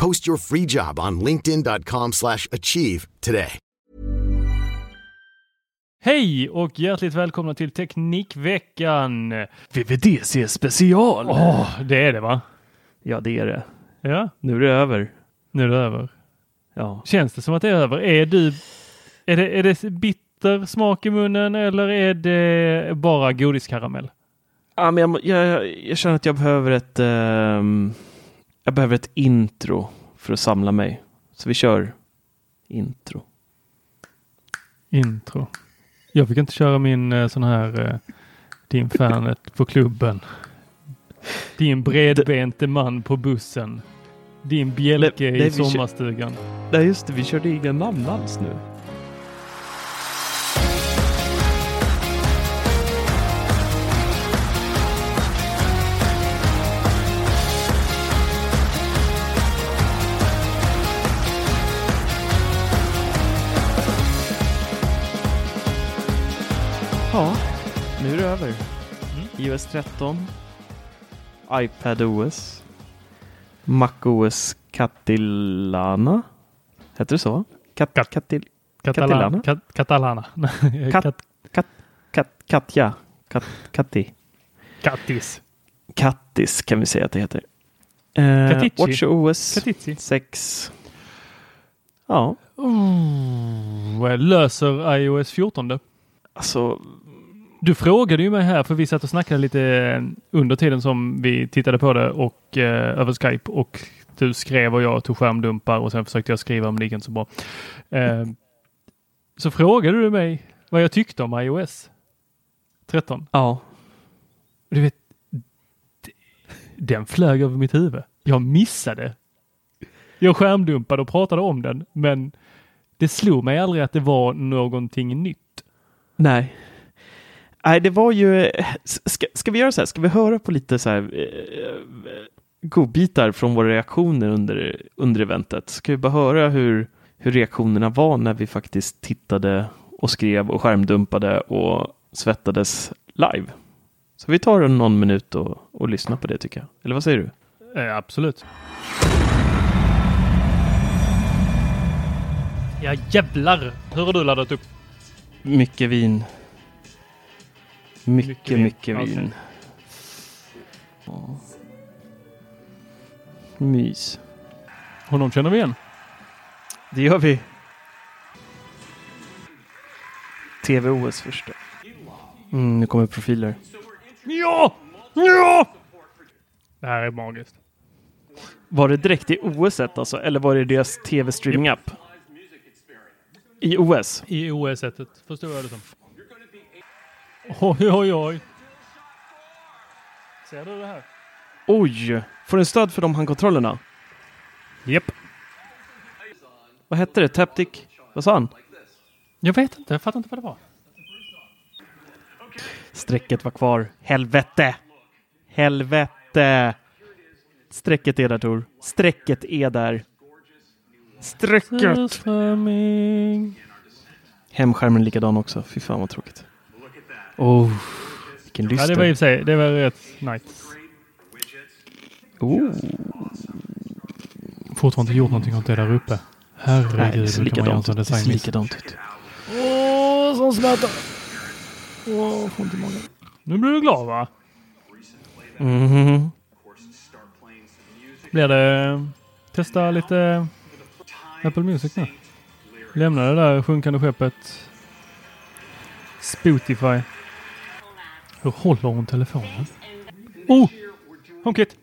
Post your free job on linkedin.com slash achieve today. Hej och hjärtligt välkomna till Teknikveckan! VVDC special! Åh, det är det va? Ja, det är det. Ja, Nu är det över. nu är det över. Ja. Känns det som att det är över? Är du... Är det, är det bitter smak i munnen eller är det bara godiskaramell? ja men jag, jag, jag känner att jag behöver ett ehm, jag behöver ett intro för att samla mig. Så vi kör intro. Intro. Jag fick inte köra min eh, sån här eh, din fanet på klubben. Din bredbente man på bussen. Din bjälke Nej, nej, i sommarstugan. Nej just det, vi körde inga namn alls nu. Ja, nu är det över. iOS 13, iPadOS, MacOS Catalana. Heter det så? Kat, Kat- katil, Catalana. Kat, Catalana. Kat- Kat, kat, kat, Katja. Kat, Katti. Kattis. Kattis kan vi säga att det heter. Eh. WatchOS Katitzi. 6. Ja, Oh, löser iOS 14 alltså Du frågade ju mig här för vi satt och snackade lite eh, under tiden som vi tittade på det och eh, över Skype och du skrev och jag tog skärmdumpar och sen försökte jag skriva men det gick inte så bra. Eh, så frågade du mig vad jag tyckte om iOS 13. ja. Du vet, den flög över mitt huvud. Jag missade. Jag skärmdumpade och pratade om den, men det slog mig aldrig att det var någonting nytt. Nej. Nej, det var ju... Ska, ska vi göra så här? Ska vi höra på lite så här eh, eh, godbitar från våra reaktioner under, under eventet? Ska vi bara höra hur, hur reaktionerna var när vi faktiskt tittade och skrev och skärmdumpade och svettades live? Så vi tar någon minut och, och lyssnar på det tycker jag. Eller vad säger du? Eh, absolut. Ja jävlar! Hur har du laddat upp? Mycket vin. Mycket, mycket Mycket vin. vin. Ja. Mys. Honom känner vi igen. Det gör vi. TVOS första. Mm, nu kommer profiler. Ja! Ja! Det här är magiskt. Var det direkt i OS alltså, eller var det deras tv-streaming-app? I OS? I OS-sättet, förstår jag det som. Oj, oj, oj. Ser du det här? Oj! Får den stöd för de handkontrollerna? Japp. Vad hette det? Taptic? Vad sa han? Jag vet inte, jag fattar inte vad det var. Strecket var kvar. Helvete! Helvete! Strecket är där Tor. Strecket är där. Strecket! Hemskärmen likadan också. Fy fan vad tråkigt. Oh, vilken Ja, lyster. det var i sig, det var rätt nice. oh. Fortfarande inte gjort någonting åt det där uppe. Nej, det Herregud, ser likadant ut. Det ser likadant ut. Åh, som smärta! Åh, får ont i magen. Nu blir du glad va? Mhm. Blir det testa lite Apple Music nu? Lämna det där sjunkande skeppet Spotify. Hur håller hon telefonen? Oh! HomeKit!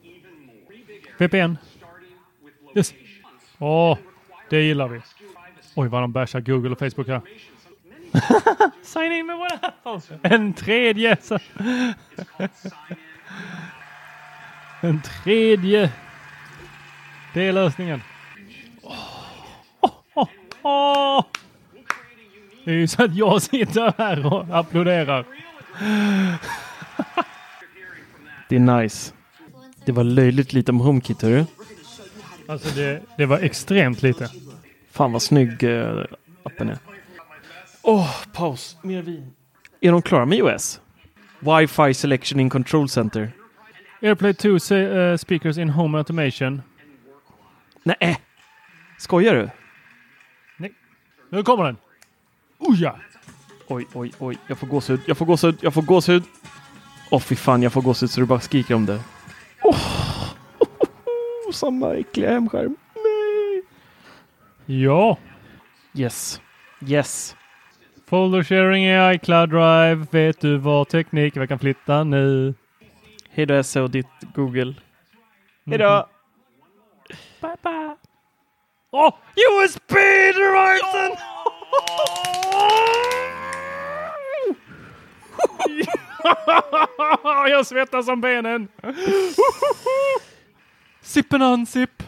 VPN. Yes. Åh, det gillar vi. Oj, vad de bashar Google och Facebook här. Sign in med våra. En tredje. En tredje. Det är lösningen. Åh. Det är ju så att jag sitter här och applåderar. Det är nice. Det var löjligt lite om HomeKit, hörru. Alltså det, det var extremt lite. Fan vad snygg uh, appen är. Åh, paus. Mer vin. Är de klara med iOS? Wi-Fi selection in control center. AirPlay 2 se- eh, speakers in home automation. Nej, skojar du? Nu kommer den. Oh ja! Oj, oj, oj. Jag får gåshud. Jag får gåshud. Jag får gåshud. Åh, fy fan. Jag får gåshud så du bara skriker om det. Åh! Samma äckliga hemskärm. Nej! Ja. Yes. Yes. Folder sharing i iCloud Drive. Vet du vad teknik jag kan flytta nu? Hej då Esse och ditt Google. Hej då! Bye bye. Åh! USB devices! jag svettas som benen. Sippen unzip.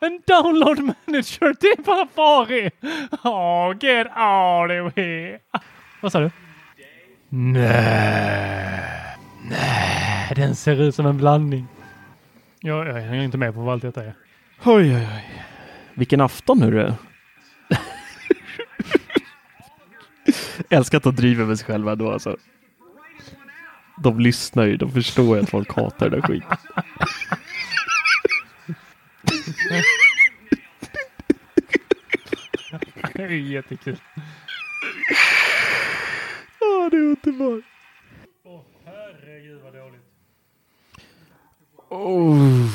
En download manager till Safari. Oh, get out of here. Vad sa du? Nej. Nej, den ser ut som en blandning. Jag, jag hänger inte med på vad allt detta är. Oj, oj, oj. Vilken afton hörru. Älskar att de driver med sig själva då alltså. De lyssnar ju, de förstår ju att folk hatar den där skiten. Det är jättekul. Åh, det är underbart. Åh, herregud vad dåligt. Oh.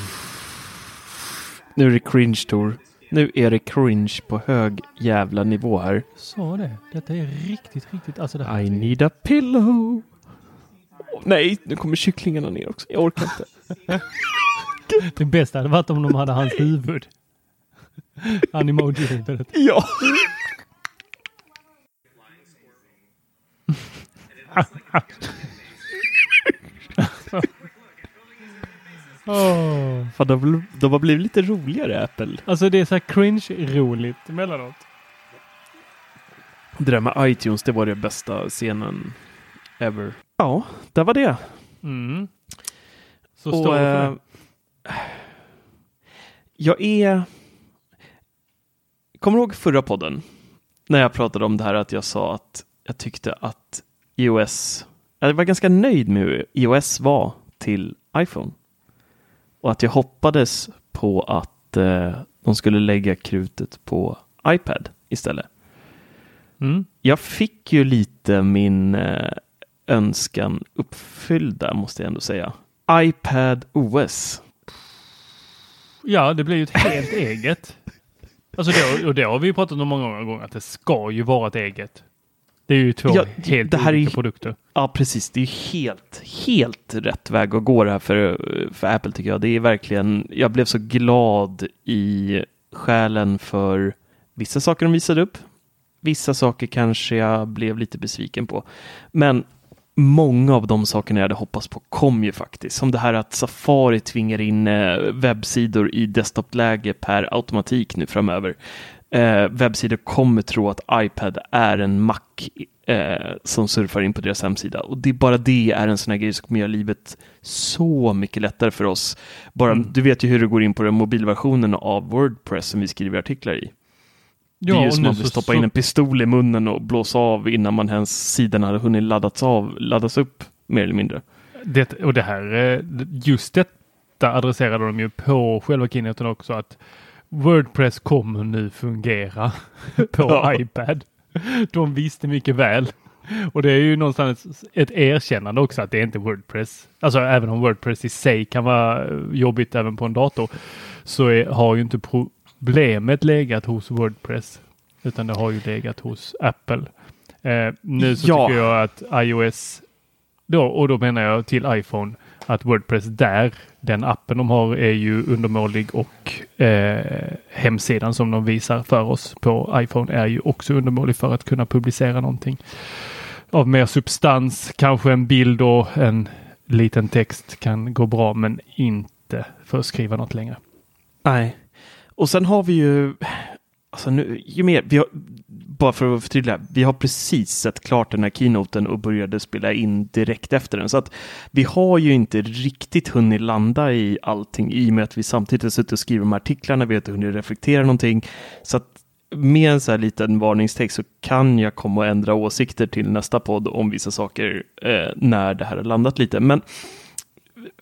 Nu är det cringe Tor. Nu är det cringe på hög jävla nivå här. Så det. Detta är riktigt, riktigt. Alltså det här. I need a pillow. Åh, nej, nu kommer kycklingarna ner också. Jag orkar inte. Det bästa hade varit om de hade hans huvud. Animoji-huvudet. Ja. Åh. Fan, de, de har blivit lite roligare Apple. Alltså det är så här cringe-roligt emellanåt. Det där med iTunes, det var det bästa scenen ever. Ja, där var det. Mm. Så Och, står det det. Jag är... Kommer du ihåg förra podden? När jag pratade om det här att jag sa att jag tyckte att iOS... Jag var ganska nöjd med hur iOS var till iPhone. Och att jag hoppades på att eh, de skulle lägga krutet på iPad istället. Mm. Jag fick ju lite min eh, önskan uppfylld där måste jag ändå säga. iPad OS. Ja, det blir ju ett helt eget. Alltså det, och det har vi ju pratat om många gånger att det ska ju vara ett eget. Det är ju två Ja, helt det här är olika ju- produkter. Ja, precis. Det är ju helt, helt rätt väg att gå det här för, för Apple tycker jag. Det är verkligen, jag blev så glad i själen för vissa saker de visade upp. Vissa saker kanske jag blev lite besviken på. Men många av de sakerna jag hade hoppats på kom ju faktiskt. Som det här att Safari tvingar in eh, webbsidor i desktopläge per automatik nu framöver. Eh, webbsidor kommer tro att iPad är en Mac eh, som surfar in på deras hemsida. Och det bara det är en sån här grej som kommer göra livet så mycket lättare för oss. Bara, Mm. Du vet ju hur det går in på den mobilversionen av Wordpress som vi skriver artiklar i. det är ju som att så- stoppa så- in en pistol i munnen och blåsa av innan man ens sidan hade hunnit laddats av, laddas upp mer eller mindre. Det, och det här, eh, just detta adresserade de ju på själva keynoten också att Wordpress kommer nu fungera på Ja. iPad. De visste mycket väl. Och det är ju någonstans ett erkännande också att det är inte Wordpress. Alltså även om Wordpress i sig kan vara eh, jobbigt även på en dator så är, har ju inte problemet legat hos Wordpress utan det har ju legat hos Apple. Eh, nu så Ja. tycker jag att iOS då, och då menar jag till iPhone att Wordpress där, den appen de har är ju undermålig och eh, hemsidan som de visar för oss på iPhone är ju också undermålig för att kunna publicera någonting av mer substans. Kanske en bild och en liten text kan gå bra, men inte för att skriva något längre. Nej. Och sen har vi ju, alltså nu, ju mer, vi har, bara för att förtydliga, vi har precis sett klart den här keynoten och började spela in direkt efter den. Så att vi har ju inte riktigt hunnit landa i allting i och med att vi samtidigt har suttit och skrivit de här artiklarna, vi har inte hunnit reflektera någonting. Så att med en så här liten varningstext så kan jag komma och ändra åsikter till nästa podd om vissa saker eh, när det här har landat lite. Men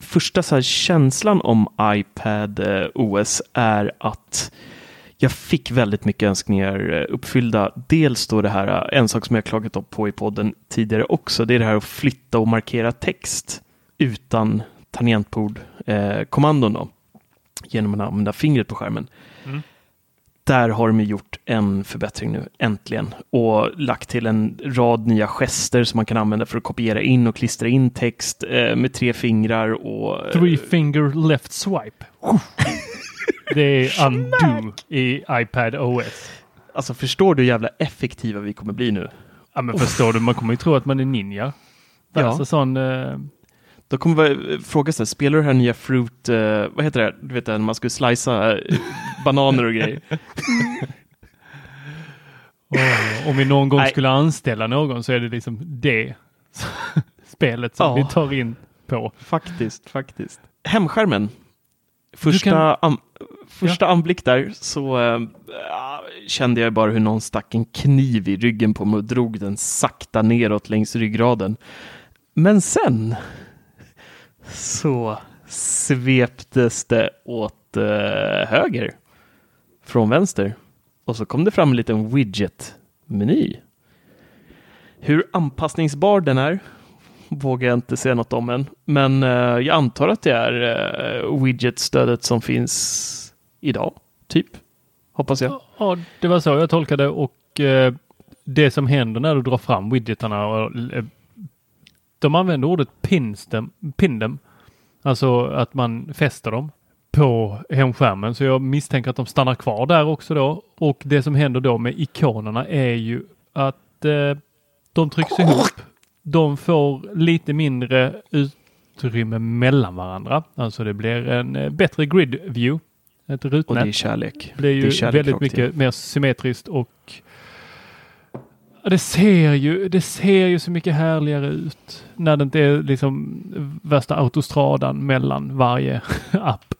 första så här känslan om iPad eh, OS är att jag fick väldigt mycket önskningar eh, uppfyllda. Dels då det här, eh, en sak som jag klagat på i podden tidigare också, det är det här att flytta och markera text utan tangentbord-kommandon då, genom att använda fingret på skärmen. Mm. Där har de gjort en förbättring nu, äntligen, och lagt till en rad nya gester som man kan använda för att kopiera in och klistra in text eh, med tre fingrar och eh, Three finger left swipe. Det är undo i iPad OS. Alltså förstår du hur jävla effektiva vi kommer bli nu? Ja, men förstår du, man kommer ju tro att man är ninja. Ja. Alltså sån... Eh, Då kommer vi fråga sig, spelar du här nya Fruit, eh, vad heter det, du vet när man skulle slicea eh, bananer och grejer. åh, om vi någon gång Nej. skulle anställa någon så är det liksom det spelet som Ja. vi tar in på. Faktiskt, faktiskt. Hemskärmen. Första, kan- an, första anblick där så eh, kände jag bara hur någon stack en kniv i ryggen på mig och drog den sakta neråt längs ryggraden. Men sen så sveptes det åt eh, höger från vänster och så kom det fram en liten widget-meny. Hur anpassningsbar den är vågar jag inte säga något om än. Men eh, jag antar att det är uh, widget-stödet som finns idag, typ. Hoppas jag. Ja, det var så jag tolkade och eh, det som händer när du drar fram widgetarna och de använder ordet pins them, pin them. Alltså att man fäster dem på hemskärmen. Så jag misstänker att de stannar kvar där också då. Och det som händer då med ikonerna är ju att eh, de trycks ihop. De får lite mindre utrymme mellan varandra. Alltså det blir en eh, bättre grid view. Ett Och det är rutnät kärlek. blir ju det är kärlek väldigt mycket mer symmetriskt och det ser ju, det ser ju så mycket härligare ut när det inte är liksom värsta autostradan mellan varje app.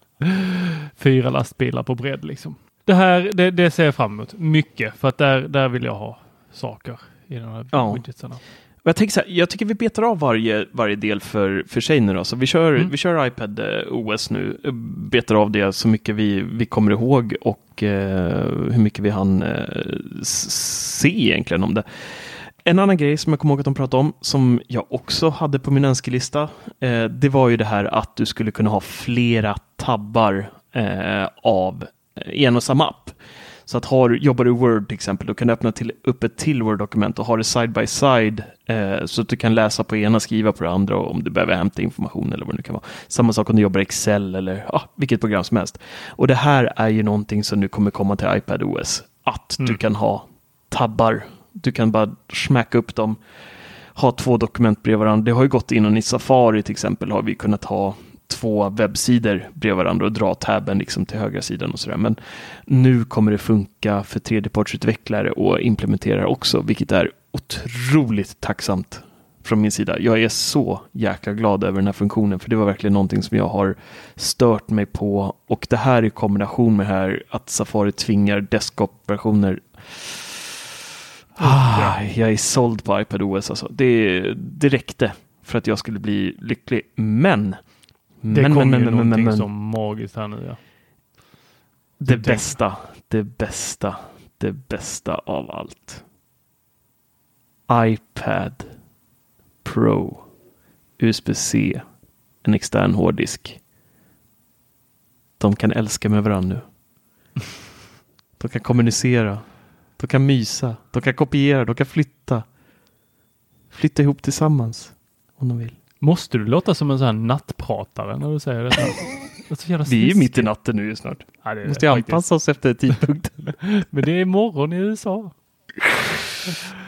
Fyra lastbilar på bredd liksom. Det här, det, det ser jag fram emot mycket för att där, där vill jag ha saker i de här Ja. widgetsarna. Jag, tänker så här, jag tycker vi betar av varje, varje del för, för sig nu. Då. Så vi, kör, Mm. vi kör iPad eh, OS nu, betar av det så mycket vi, vi kommer ihåg och eh, hur mycket vi hann eh, se egentligen om det. En annan grej som jag kommer ihåg att de pratade om, som jag också hade på min önskelista, eh, det var ju det här att du skulle kunna ha flera tabbar eh, av eh, en och samma app. Så att har, jobbar du i Word till exempel, då kan du öppna till, upp ett till Word-dokument och ha det side by side eh, så att du kan läsa på ena, skriva på det andra och om du behöver hämta information eller vad det nu kan vara. Samma sak om du jobbar i Excel eller ja, vilket program som helst. Och det här är ju någonting som nu kommer komma till iPad OS. Att du Mm. kan ha tabbar. Du kan bara smacka upp dem. Ha två dokument bredvid varandra. Det har ju gått innan i Safari till exempel har vi kunnat ha två webbsidor bredvid varandra och dra tabben liksom till högra sidan och sådär. Men nu kommer det funka för tredjepartsutvecklare och implementerar också, vilket är otroligt tacksamt från min sida. Jag är så jäkla glad över den här funktionen, för det var verkligen någonting som jag har stört mig på. Och det här i kombination med här att Safari tvingar desktop-versioner Ah, jag är såld på iPadOS alltså. Det, det räckte för att jag skulle bli lycklig. Men. Det men, kommer men, ju men, någonting som magiskt här nu. Ja. Det tänk- bästa, det bästa, det bästa av allt. iPad Pro USB-C, en extern hårddisk. De kan älska med varandra nu. De kan kommunicera. De kan mysa. De kan kopiera. De kan flytta. Flytta ihop tillsammans om de vill. Måste du låta som en sån här nattpratare när du säger detta? Det är Vi är ju mitt i natten nu snart. Ja, det Måste jag anpassa oss efter tidpunkten. Men det är morgon i USA.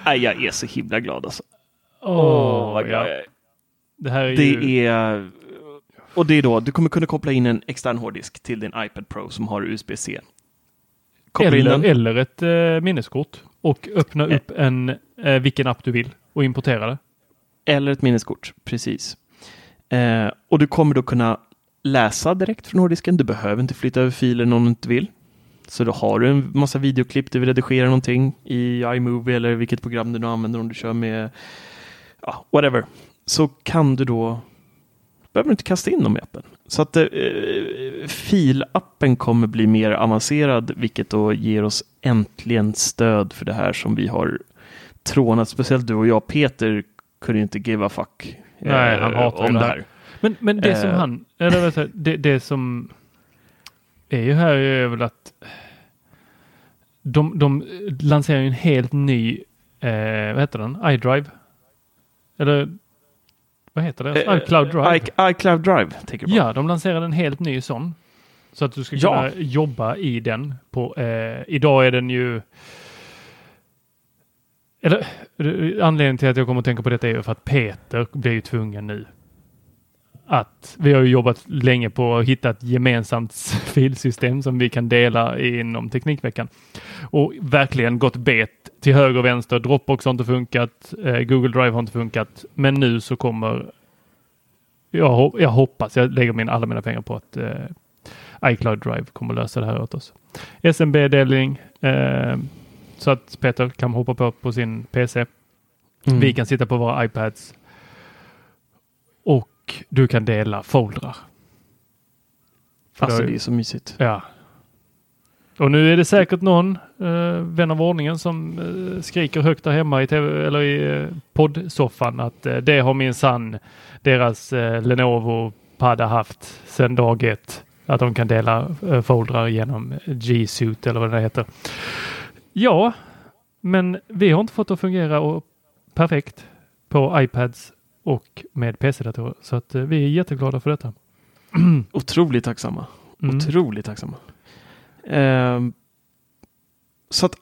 Nej, jag är så himla glad alltså. Åh, vad glad ja. jag är. Det här är ju... Det är... Och det är då, du kommer kunna koppla in en extern hårddisk till din iPad Pro som har USB-C. Eller, eller ett eh, minneskort och öppna Eh. upp en, eh, vilken app du vill och importera det. Eller ett minneskort, precis. Eh, och du kommer då kunna läsa direkt från hårddisken. Du behöver inte flytta över filen om du inte vill. Så då har du en massa videoklipp, du vill redigera någonting i iMovie eller vilket program du nu använder om du kör med ja, whatever. Så kan du då behöver du inte kasta in dem i appen. Så att eh, filappen kommer bli mer avancerad, vilket då ger oss äntligen stöd för det här som vi har trånat. Speciellt du och jag, Peter, kunde ju inte give a fuck eh, Nej, han hatar om det här. Men, men det som Eh. han, eller vet du, det, det som är ju här är väl att de, de lanserar ju en helt ny, eh, vad heter den, iDrive? Eller vad heter det? Eh, iCloud Drive? I, iCloud Drive, tänker du på? Ja, de lanserade en helt ny sån. Så att du ska Ja. kunna jobba i den. På, eh, idag är den ju... Eller, eh, anledningen till att jag kommer att tänka på detta är ju för att Peter blir ju tvungen nu att vi har ju jobbat länge på att hitta ett gemensamt filsystem som vi kan dela inom Teknikveckan. Och verkligen gått bet till höger och vänster. Dropbox har inte funkat. Eh, Google Drive har inte funkat. Men nu så kommer jag, hop- jag hoppas, jag lägger min, alla mina pengar på att eh, iCloud Drive kommer lösa det här åt oss. SMB-delning eh, så att Peter kan hoppa på på sin PC. Mm. Vi kan sitta på våra iPads. Och du kan dela foldrar. För Alltså då- det är så mysigt. Ja. Och nu är det säkert någon eh, vän av ordningen som eh, skriker högt där hemma i, TV, eller i eh, poddsoffan att eh, det har min sann deras eh, Lenovo padda haft sedan dag ett. Att de kan dela eh, foldrar genom G Suite eller vad det heter. Ja, men vi har inte fått det att fungera och perfekt på iPads och med PC-datorer. Så att eh, vi är jätteglada för detta. Otroligt tacksamma. Mm. Otroligt tacksamma. Ehm, så att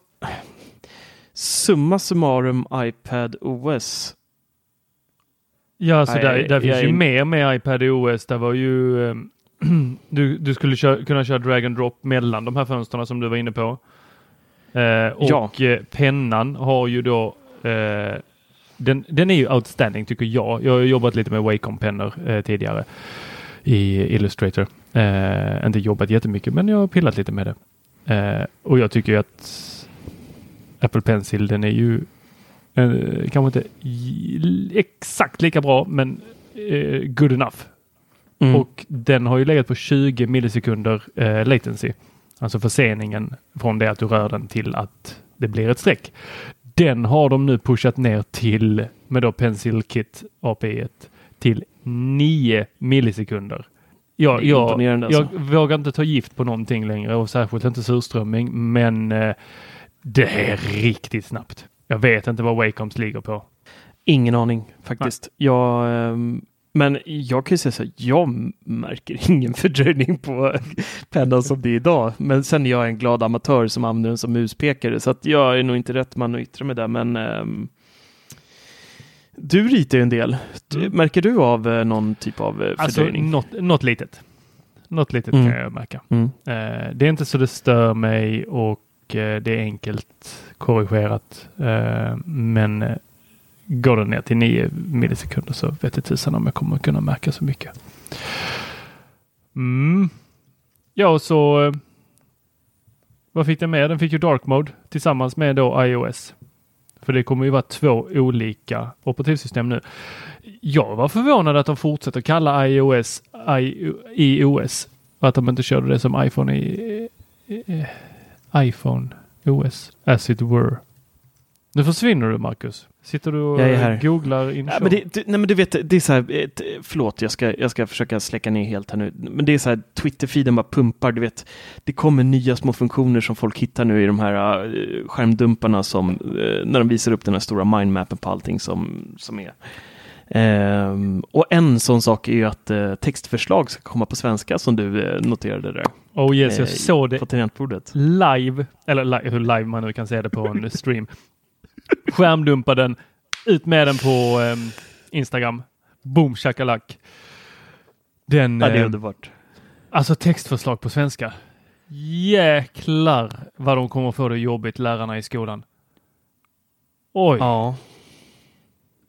summa summarum iPad OS. Ja, så Nej, där, där jag finns är ju mer med iPad OS. Där var ju eh, du, du skulle kö- kunna köra drag and drop mellan de här fönstren som du var inne på. Eh, och eh, pennan har ju då eh, den, den är ju outstanding tycker jag. Jag har jobbat lite med Wacom-pennor eh, tidigare i Illustrator. Eh, inte jobbat jättemycket men jag har pillat lite med det. Eh, och jag tycker ju att Apple Pencil den är ju kanske inte exakt lika bra men good enough. Mm. Och den har ju legat på 20 millisekunder latency. Alltså förseningen från det att du rör den till att det blir ett streck. Den har de nu pushat ner till med då Pencil Kit API till 9 millisekunder. Jag, jag, jag alltså. vågar inte ta gift på någonting längre och särskilt inte surströmming men eh, det är riktigt snabbt. Jag vet inte vad Wacoms ligger på. Ingen aning faktiskt. Jag, ehm, men jag kan ju säga så här, jag märker ingen fördröjning på pennan som det är idag. Men sen är jag en glad amatör som använder den som muspekare så att jag är nog inte rätt man att yttra mig där. Men ehm, du ritar ju en del. Du- Mm. Märker du av eh, någon typ av eh, Alltså fördröjning? något, något litet. Något litet Mm. kan jag märka. Mm. Eh, det är inte så det stör mig och det är enkelt korrigerat. Men går den ner till 9 millisekunder så vet jag tusan om jag kommer kunna märka så mycket. Mm. Ja, och så eh, Vad fick den med? Den fick ju Dark Mode tillsammans med då iOS. För det kommer ju vara två olika operativsystem nu. Jag var förvånad att de fortsätter kalla iOS i iOS och att de inte körde det som iPhone i, i, i iPhone OS as it were. Nu försvinner du Marcus. Sitter du och googlar in ja, men det, det, Nej men du vet, det är så här, förlåt jag ska, jag ska försöka släcka ner helt här nu. Men det är så här, Twitter-feeden bara pumpar, du vet. Det kommer nya små funktioner som folk hittar nu i de här uh, skärmdumparna som, uh, när de visar upp den här stora mindmappen på allting som, som är. Um, och en sån sak är ju att uh, textförslag ska komma på svenska som du uh, noterade där. Oh yes, jag såg det live, eller live, hur live man nu kan se det på en stream. Skärmdumpa den, ut med den på um, Instagram. Boom shakalak. Den, ja, det är underbart. Alltså textförslag på svenska. Jäklar vad de kommer få det jobbigt lärarna i skolan. Oj. Ja.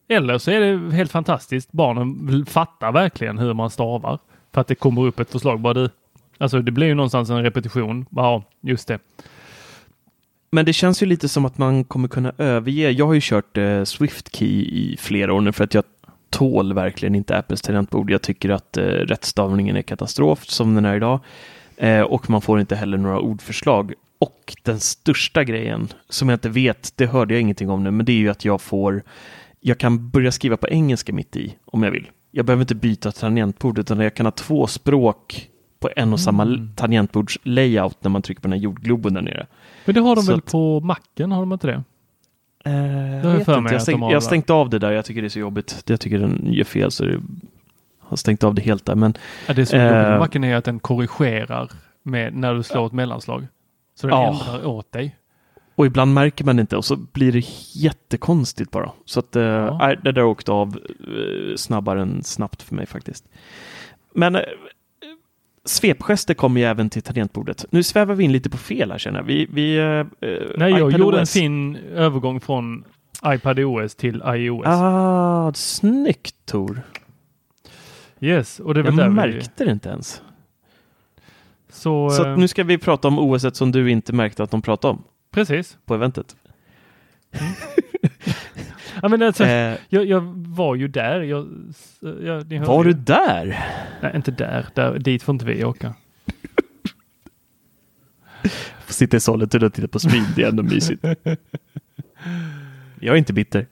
Eller så är det helt fantastiskt. Barnen fattar verkligen hur man stavar. För att det kommer upp ett förslag. Bara du. Alltså det blir ju någonstans en repetition. Ja, just det. Men det känns ju lite som att man kommer kunna överge. Jag har ju kört eh, SwiftKey i flera år nu för att jag tål verkligen inte Apples tangentbord. Jag tycker att eh, rättstavningen är katastrof som den är idag. Eh, och man får inte heller några ordförslag. Och den största grejen som jag inte vet, det hörde jag ingenting om nu, men det är ju att jag får jag kan börja skriva på engelska mitt i om jag vill. Jag behöver inte byta tangentbord utan jag kan ha två språk på en och samma mm. tangentbordslayout när man trycker på den här jordgloben där nere. Men det har de Så väl att, på macken, har de inte det? Eh, jag, vet inte. jag, stäng, jag har stängt av det där, jag tycker det är så jobbigt. Jag tycker den gör fel så jag har stängt av det helt där. Men, ja, det som är jobbigt med eh, macken är att den korrigerar med när du slår ett mellanslag. Så den ja. ändrar åt dig. Och ibland märker man inte och så blir det jättekonstigt bara. Så att ja. äh, det där åkte av äh, snabbare än snabbt för mig faktiskt. Men svepgester kommer ju även till tangentbordet. Nu svävar vi in lite på fel här känner jag. Vi, vi, äh, Nej, jag gjorde OS. en fin övergång från iPad OS till iOS. Ah, snyggt Tor. Yes, och det var Jag märkte vi... det inte ens. Så, så nu ska vi prata om OS som du inte märkte att de pratade om. Precis. På eventet. Mm. ja, men alltså, eh, jag, jag, var ju där. Jag, jag, var du där? Nej, inte där. där. Dit får inte vi åka. Sitta i Sollentuna och titta på stream, det är ändå mysigt. Jag är inte bitter.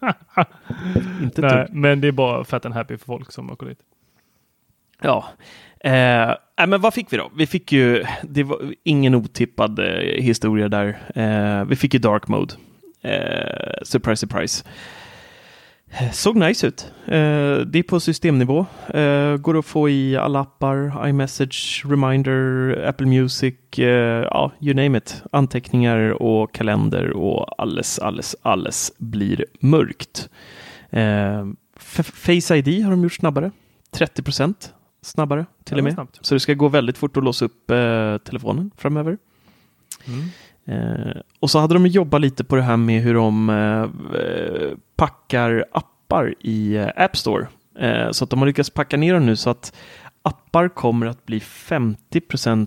inte Nej, men det är bara fat and happy för folk som åker dit. Ja, Eh, men vad fick vi då? Vi fick ju, det var ingen otippad eh, historia där. Eh, vi fick ju Dark Mode. Eh, surprise, surprise. Såg nice ut. Eh, det är på systemnivå. Eh, går att få i alla appar, iMessage, Reminder, Apple Music, eh, ja, you name it. Anteckningar och kalender och alles, alles, alles blir mörkt. Face ID har de gjort snabbare. 30 procent snabbare till och med. Snabbt. Så det ska gå väldigt fort att låsa upp eh, telefonen framöver. Mm. Eh, och så hade de jobbat lite på det här med hur de eh, eh, packar appar i eh, App Store. Eh, så att de har lyckats packa ner dem nu så att appar kommer att bli 50%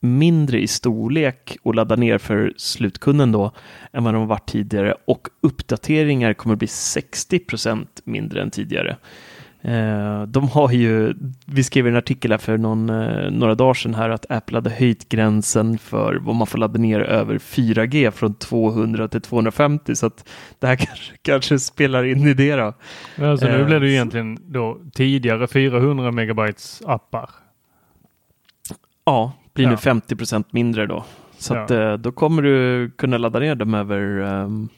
mindre i storlek och ladda ner för slutkunden då än vad de varit tidigare och uppdateringar kommer bli 60% mindre än tidigare. Eh, de har ju, vi skrev en artikel här för någon, eh, några dagar sedan här att Apple hade höjt gränsen för vad man får ladda ner över 4G från 200 till 250 så att det här kanske, kanske spelar in i det då. Alltså nu blir det ju eh, egentligen då tidigare 400 megabytes appar. Ja, blir nu 50 procent mindre då. Så ja. att då kommer du kunna ladda ner dem över um,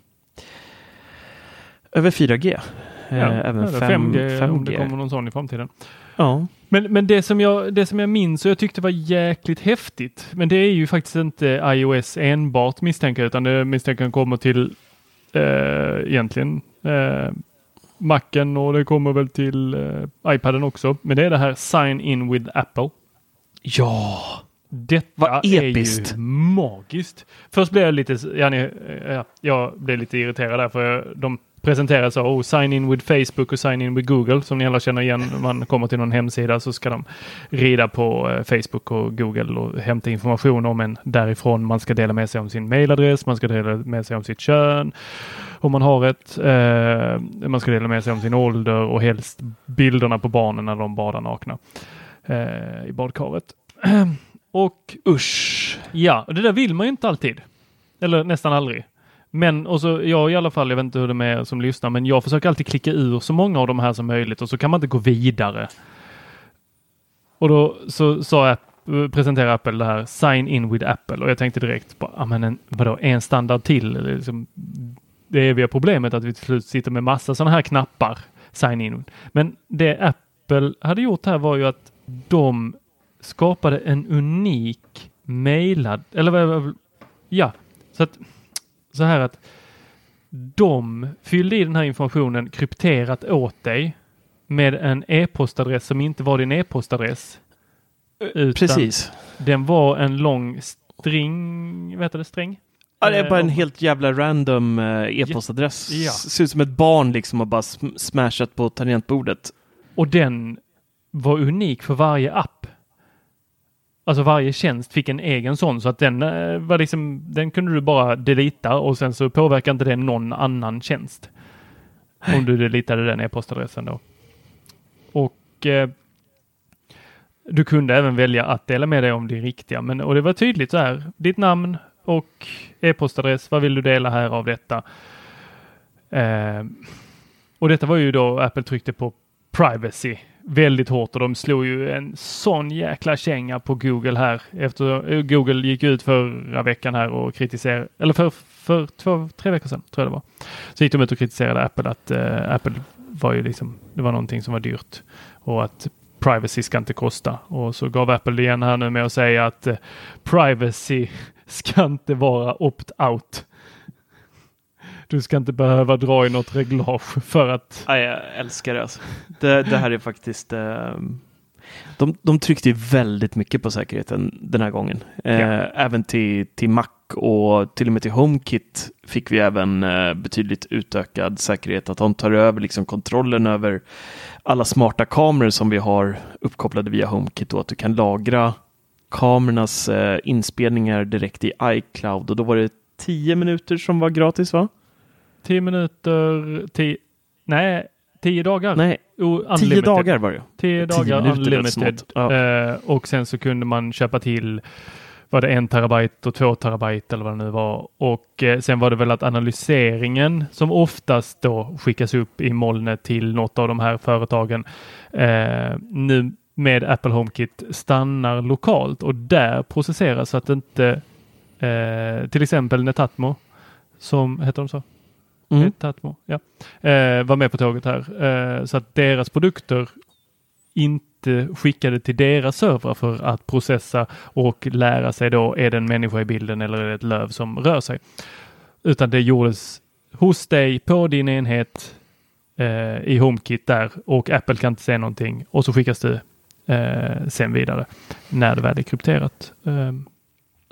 över 4G. Ja, eh, även 5, 5G, 5G, om det kommer någon sån i framtiden. Ja. Men, men det, som jag, det som jag minns och jag tyckte var jäkligt häftigt, men det är ju faktiskt inte iOS enbart misstänker utan det misstänker kommer till eh, egentligen eh, Macen och det kommer väl till eh, iPaden också. Men det är det här Sign In with Apple. Ja, Detta Vad episkt. är ju magiskt. Först blev jag lite, ja, ni, ja, jag blev lite irriterad där för de presenterar så, oh, sign in with Facebook och sign in with Google som ni alla känner igen. Om man kommer till någon hemsida så ska de rida på eh, Facebook och Google och hämta information om en därifrån. Man ska dela med sig om sin mailadress, man ska dela med sig om sitt kön om man har ett. Eh, man ska dela med sig om sin ålder och helst bilderna på barnen när de badar nakna eh, i badkaret. och usch, ja, det där vill man ju inte alltid. Eller nästan aldrig. Men och så jag i alla fall, jag vet inte hur det är med er som lyssnar, men jag försöker alltid klicka ur så många av de här som möjligt och så kan man inte gå vidare. Och då så sa jag presenterade Apple det här Sign in with Apple och jag tänkte direkt bara, ah, men en, vadå, en standard till? Liksom, det eviga problemet att vi till slut sitter med massa sådana här knappar, sign in. Men det Apple hade gjort här var ju att de skapade en unik mailad, eller vad, ja, så att så här att de fyllde i den här informationen krypterat åt dig med en e-postadress som inte var din e-postadress. Precis. Den var en lång string, vad heter det, sträng? Ja, det är bara en Eh, helt jävla random eh, e-postadress. Ja. Ser ut som ett barn liksom har bara sm- smashat på tangentbordet. Och den var unik för varje app. Alltså varje tjänst fick en egen sån så att den eh, var liksom, den kunde du bara delita och sen så påverkar inte det någon annan tjänst. Om du deletade den e-postadressen då. Och eh, du kunde även välja att dela med dig om din riktiga, men och det var tydligt så här. Ditt namn och e-postadress. Vad vill du dela här av detta? Eh, och detta var ju då Apple tryckte på privacy väldigt hårt och de slog ju en sån jäkla känga på Google här. Efter eh, Google gick ut förra veckan här och kritiserade, eller för, för två, tre veckor sedan tror jag det var. Så gick de ut och kritiserade Apple att eh, Apple var ju liksom, det var någonting som var dyrt och att privacy ska inte kosta. Och så gav Apple det igen här nu med att säga att eh, privacy ska inte vara opt-out. Du ska inte behöva dra i något reglage för att Ja, jag älskar det. Alltså. Det, det här är faktiskt... Eh, de, de tryckte ju väldigt mycket på säkerheten den här gången. Eh, Ja. Även till, till Mac och till och med till HomeKit fick vi även eh, betydligt utökad säkerhet. Att de tar över liksom kontrollen över alla smarta kameror som vi har uppkopplade via HomeKit och att du kan lagra kamerornas eh, inspelningar direkt i iCloud. Och då var det 10 minuter som var gratis va? 10 minuter, 10, nej, 10 dagar. Nej, O- 10 unlimited. dagar var det. 10 10 dagar lät unlimited. Ja. Eh, och sen så kunde man köpa till var det en terabyte och två terabyte eller vad det nu var. Och eh, sen var det väl att analyseringen som oftast då skickas upp i molnet till något av de här företagen eh, nu med Apple HomeKit stannar lokalt och där processeras så att inte eh, till exempel Netatmo som heter de så? Mm. Tatmo, ja. Eh, var med på tåget här. Eh, så att deras produkter inte skickade till deras servrar för att processa och lära sig då, är det en människa i bilden eller är det ett löv som rör sig? Utan det gjordes hos dig på din enhet eh, i HomeKit där och Apple kan inte se någonting och så skickas det eh, sen vidare när det väl är krypterat. Ehm,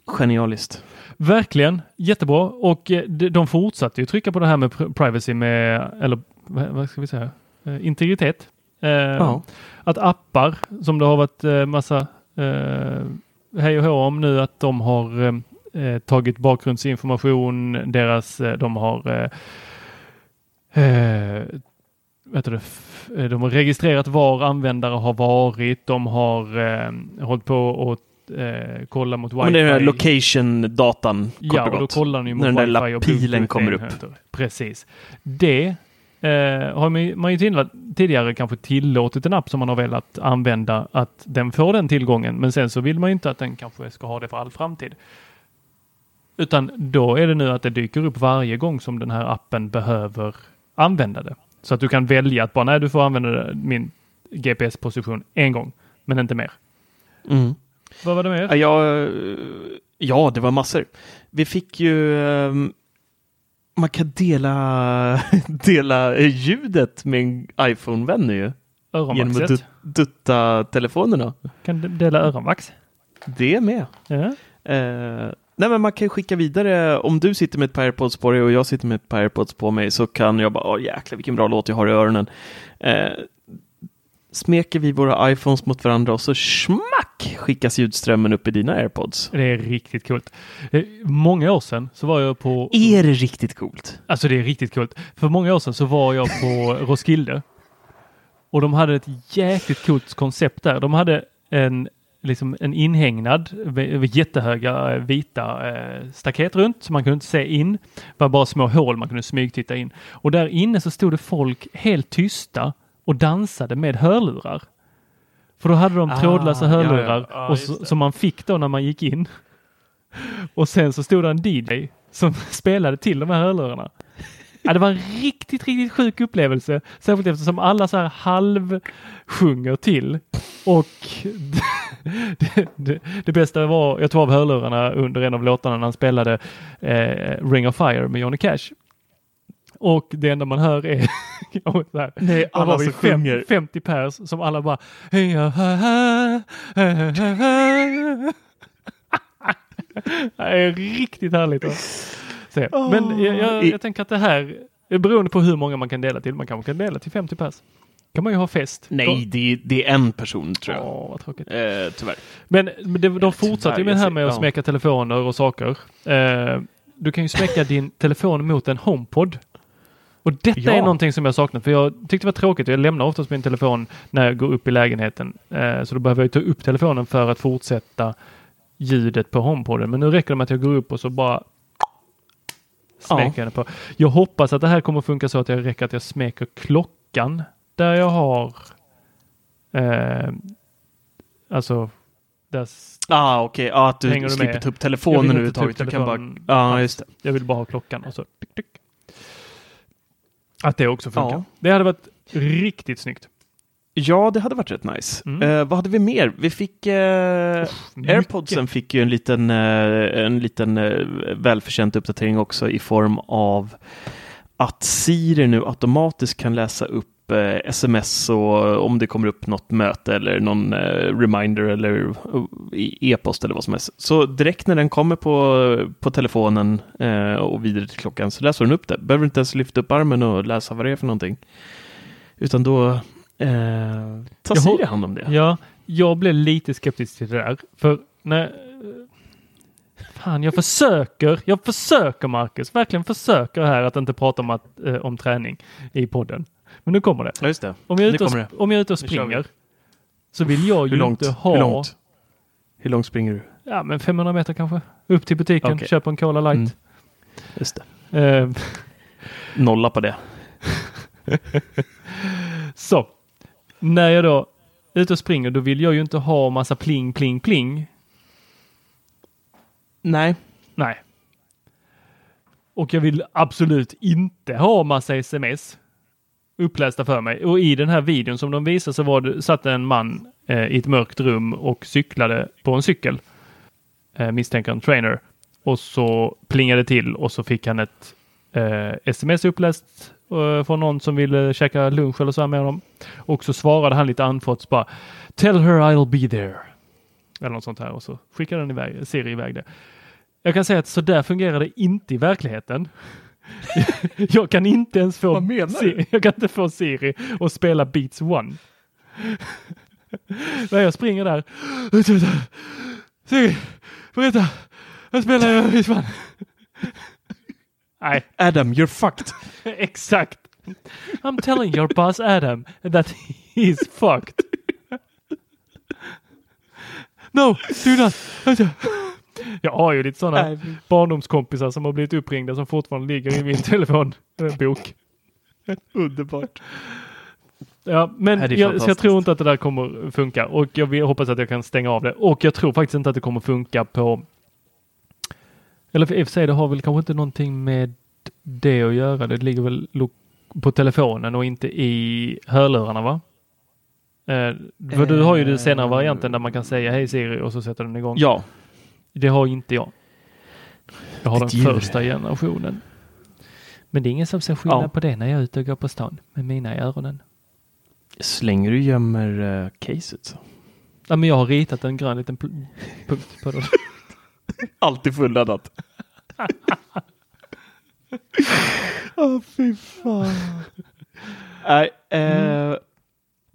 Genialiskt. Verkligen jättebra och eh, de fortsatte ju trycka på det här med pr- privacy med, eller vad ska vi säga, Eh, integritet. Eh, Ja. Att appar som det har varit massa hej och hå om nu att de har tagit bakgrundsinformation, deras, de har eh, du de har registrerat var användare har varit, de har eh, hållit på och eh, kolla mot wifi. Men det är den här location-datan, kort Ja, och och då kollar ni mot När den där lilla pilen kommer upp. Precis. Det eh, har man, ju tidigare kanske tillåtit en app som man har velat använda att den får den tillgången. Men sen så vill man ju inte att den kanske ska ha det för all framtid. Utan då är det nu att det dyker upp varje gång som den här appen behöver använda det. Så att du kan välja att bara, nej du får använda min GPS-position en gång, men inte mer. Mm. Vad var det mer? Ja, ja, det var massor. Vi fick ju... ehm, man kan dela, dela ljudet med en iPhone-vän nu. Genom att dutta telefonerna. Kan du dela öronvax? Det med. Ja. Eh, nej men man kan skicka vidare, om du sitter med ett par airpods på dig och jag sitter med ett par airpods på mig så kan jag bara, åh jäklar vilken bra låt jag har i öronen. Eh, smeker vi våra iPhones mot varandra och så smack skickas ljudströmmen upp i dina airpods. Det är riktigt coolt. Eh, Många år sedan så var jag på... Är det riktigt coolt? Alltså det är riktigt coolt. För många år sedan så var jag på Roskilde. Och de hade ett jäkligt coolt koncept där. De hade en, liksom en inhägnad, med- jättehöga eh, vita eh, staket runt så man kunde inte se in. Det var bara små hål man kunde smygtitta in. Och där inne så stod det folk helt tysta och dansade med hörlurar. För då hade de Ah, trådlösa ja, ja. hörlurar Ja, och just så, som man fick då när man gick in. Och sen så stod det en DJ som spelade till de här hörlurarna. Ja, det var en riktigt, riktigt sjuk upplevelse. Särskilt eftersom alla så här halvsjunger till. Och det, det, det bästa var, jag tog av hörlurarna under en av låtarna när han spelade eh, Ring of Fire med Johnny Cash. Och det enda man hör är här, Nej, alla vi, som fem- sjunger. 50 pers som alla bara. Det är riktigt härligt att se. Men jag, jag, jag tänker att det här är beroende på hur många man kan dela till. Man kanske kan dela till 50 pers. kan man ju ha fest. Nej, det är, det är en person tror jag. Åh, vad tråkigt. Eh, tyvärr. Men, det, de fortsatte ju med det här med att Ja. smeka telefoner och saker. Eh, du kan ju smeka din telefon mot en HomePod. Och detta Ja. är någonting som jag saknat för jag tyckte det var tråkigt. Jag lämnar oftast min telefon när jag går upp i lägenheten. Eh, så då behöver jag ta upp telefonen för att fortsätta ljudet på HomePoden. Men nu räcker det med att jag går upp och så bara smeker den på. Jag hoppas att det här kommer funka så att jag räcker att jag smeker klockan där jag har eh, alltså där Ah, okej. Ah, att du slipper ta upp telefonen överhuvudtaget. Du kan bara... telefonen Ja, alls. just det. Jag vill bara ha klockan och så tick, tick. Att det också funkar. Ja. Det hade varit riktigt snyggt. Ja, det hade varit rätt nice. Mm. Eh, vad hade vi mer? Vi fick... Eh, Airpodsen fick ju en liten, eh, en liten eh, välförtjänt uppdatering också i form av att Siri nu automatiskt kan läsa upp eh, sms och om det kommer upp något möte eller någon eh, reminder eller eh, e-post eller vad som helst. Så direkt när den kommer på, på telefonen eh, och vidare till klockan så läser den upp det. Behöver inte ens lyfta upp armen och läsa vad det är för någonting. Utan då eh, tar Siri hand om det. Ja, jag blev lite skeptisk till det där. För när... Fan, jag försöker, jag försöker Marcus, verkligen försöker här att inte prata om, att, eh, om träning i podden. Men nu kommer det. Ja, just det. Om jag är ute och, sp- om jag är ute och springer så vill jag ju inte ha... Hur långt? Hur långt springer du? Ja, men 500 meter kanske. Upp till butiken, Okej. köpa en Cola light. Mm. Just det. Eh, Nolla på det. Så, när jag då är ute och springer, då vill jag ju inte ha massa pling, pling, pling. Nej. Nej. Och jag vill absolut inte ha massa sms upplästa för mig. Och i den här videon som de visade så var det, satt en man eh, i ett mörkt rum och cyklade på en cykel. Eh, misstänker en trainer. Och så plingade det till och så fick han ett eh, sms uppläst eh, från någon som ville käka lunch eller så här med honom. Och så svarade han lite andfått bara Tell her I'll be there. Eller något sånt här och så skickade den iväg, Siri iväg det. Jag kan säga att så där fungerar det inte i verkligheten. jag kan inte ens få? Siri, jag kan inte få Siri att spela Beats One. När jag springer där. Siri, berätta. Jag spelar Beats One. Nej, Adam, you're fucked. exakt. I'm telling your boss Adam that he's fucked. No, do not. Jag har ju lite sådana barndomskompisar som har blivit uppringda som fortfarande ligger i min telefonbok. Underbart. Ja, men jag, så jag tror inte att det där kommer funka och jag vill, hoppas att jag kan stänga av det. Och jag tror faktiskt inte att det kommer funka på... Eller för i och för sig, det har väl kanske inte någonting med det att göra. Det ligger väl på telefonen och inte i hörlurarna va? Eh, för du har ju den senare varianten där man kan säga hej Siri och så sätter den igång. Ja. Det har inte jag. Jag har den Ett djur. första generationen. Men det är ingen som ser skillnad Ja. på det när jag är ute och går på stan med mina i öronen. Så länge du gömmer uh, caset så. Ja, men jag har ritat en grön liten punkt på det. Alltid fulladdat. Åh, oh, fy fan. Nej, mm.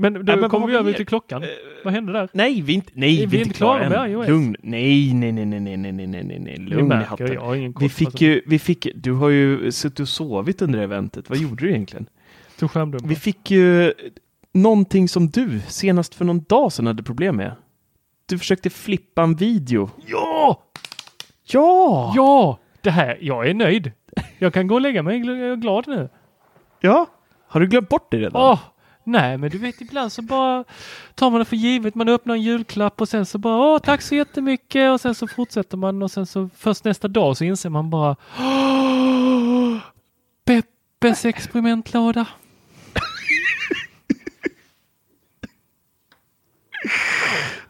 Men då Nej, kommer vi över till klockan. Uh, vad hände där? Nej, vi är inte, nej, vi, är inte klara med iOS. Lugn. Nej, nej, nej, nej, nej, nej, nej, nej, nej, lugn i hatten. Vi fick ju, vi fick, du har ju suttit och sovit under eventet. Vad gjorde du egentligen? Tog skärmdumpar. Vi fick ju någonting som du senast för någon dag sedan hade problem med. Du försökte flippa en video. Ja! Ja! Ja! Det här, jag är nöjd. Jag kan gå och lägga mig. Jag är glad nu. Ja. Har du glömt bort det redan? Åh, nej, men du vet ibland så bara tar man det för givet. Man öppnar en julklapp och sen så bara åh, tack så jättemycket och sen så fortsätter man och sen så först nästa dag så inser man bara åh, Peppes experimentlåda.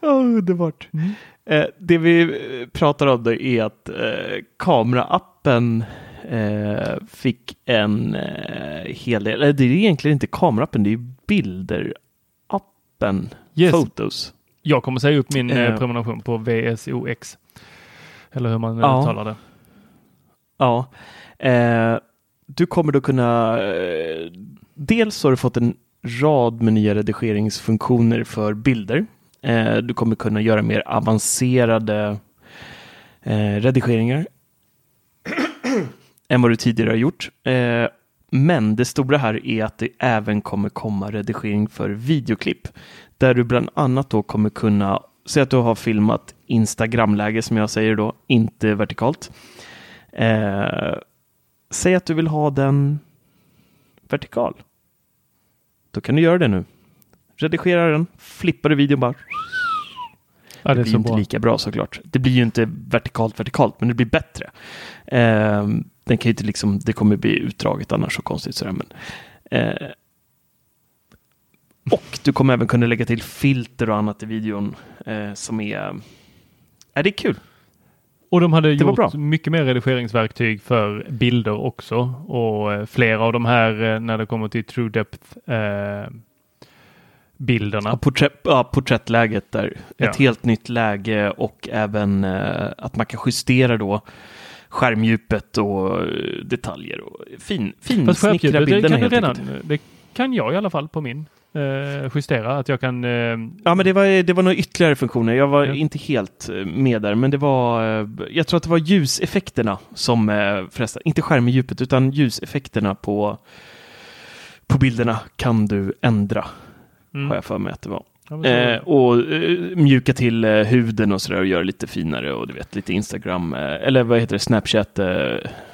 oh, underbart. Mm. Eh, det vi pratar om då är att eh, kameraappen eh, fick en eh, hel del, eller det är egentligen inte kameraappen, det är bilderappen, yes. Photos. Jag kommer säga upp min eh, prenumeration på VSOX. Eller hur man ja. uttalar det. Ja. Eh, du kommer då kunna, eh, dels har du fått en rad med nya redigeringsfunktioner för bilder. Eh, du kommer kunna göra mer avancerade eh, redigeringar än vad du tidigare har gjort. Eh, men det stora här är att det även kommer komma redigering för videoklipp där du bland annat då kommer kunna Säg att du har filmat Instagramläge som jag säger då, inte vertikalt. Eh, säg att du vill ha den vertikal. Då kan du göra det nu. Redigera den, flippar du videon bara. Ja, det, det blir inte bra. lika bra såklart. Det blir ju inte vertikalt vertikalt, men det blir bättre. Eh, den kan inte liksom, det kommer bli utdraget annars så konstigt sådär. Men, eh, och du kommer även kunna lägga till filter och annat i videon eh, som är, eh, det är kul. Och de hade det gjort mycket mer redigeringsverktyg för bilder också och eh, flera av de här eh, när det kommer till true depth eh, bilderna. Ja, porträtt, ja, porträttläget där. Ja. Ett helt nytt läge och även eh, att man kan justera då skärmdjupet och eh, detaljer. Och fin, fin snickra bilderna det kan, redan, det kan jag i alla fall på min eh, justera. Att jag kan... Eh... Ja, men det var, det var några ytterligare funktioner. Jag var ja. inte helt eh, med där, men det var... Eh, jag tror att det var ljuseffekterna som eh, förresten, inte skärmdjupet utan ljuseffekterna på, på bilderna kan du ändra. Mm. Har jag för mig att det var. Eh, och eh, mjuka till eh, huden och sådär och göra lite finare och du vet lite Instagram eh, eller vad heter det, Snapchat eh,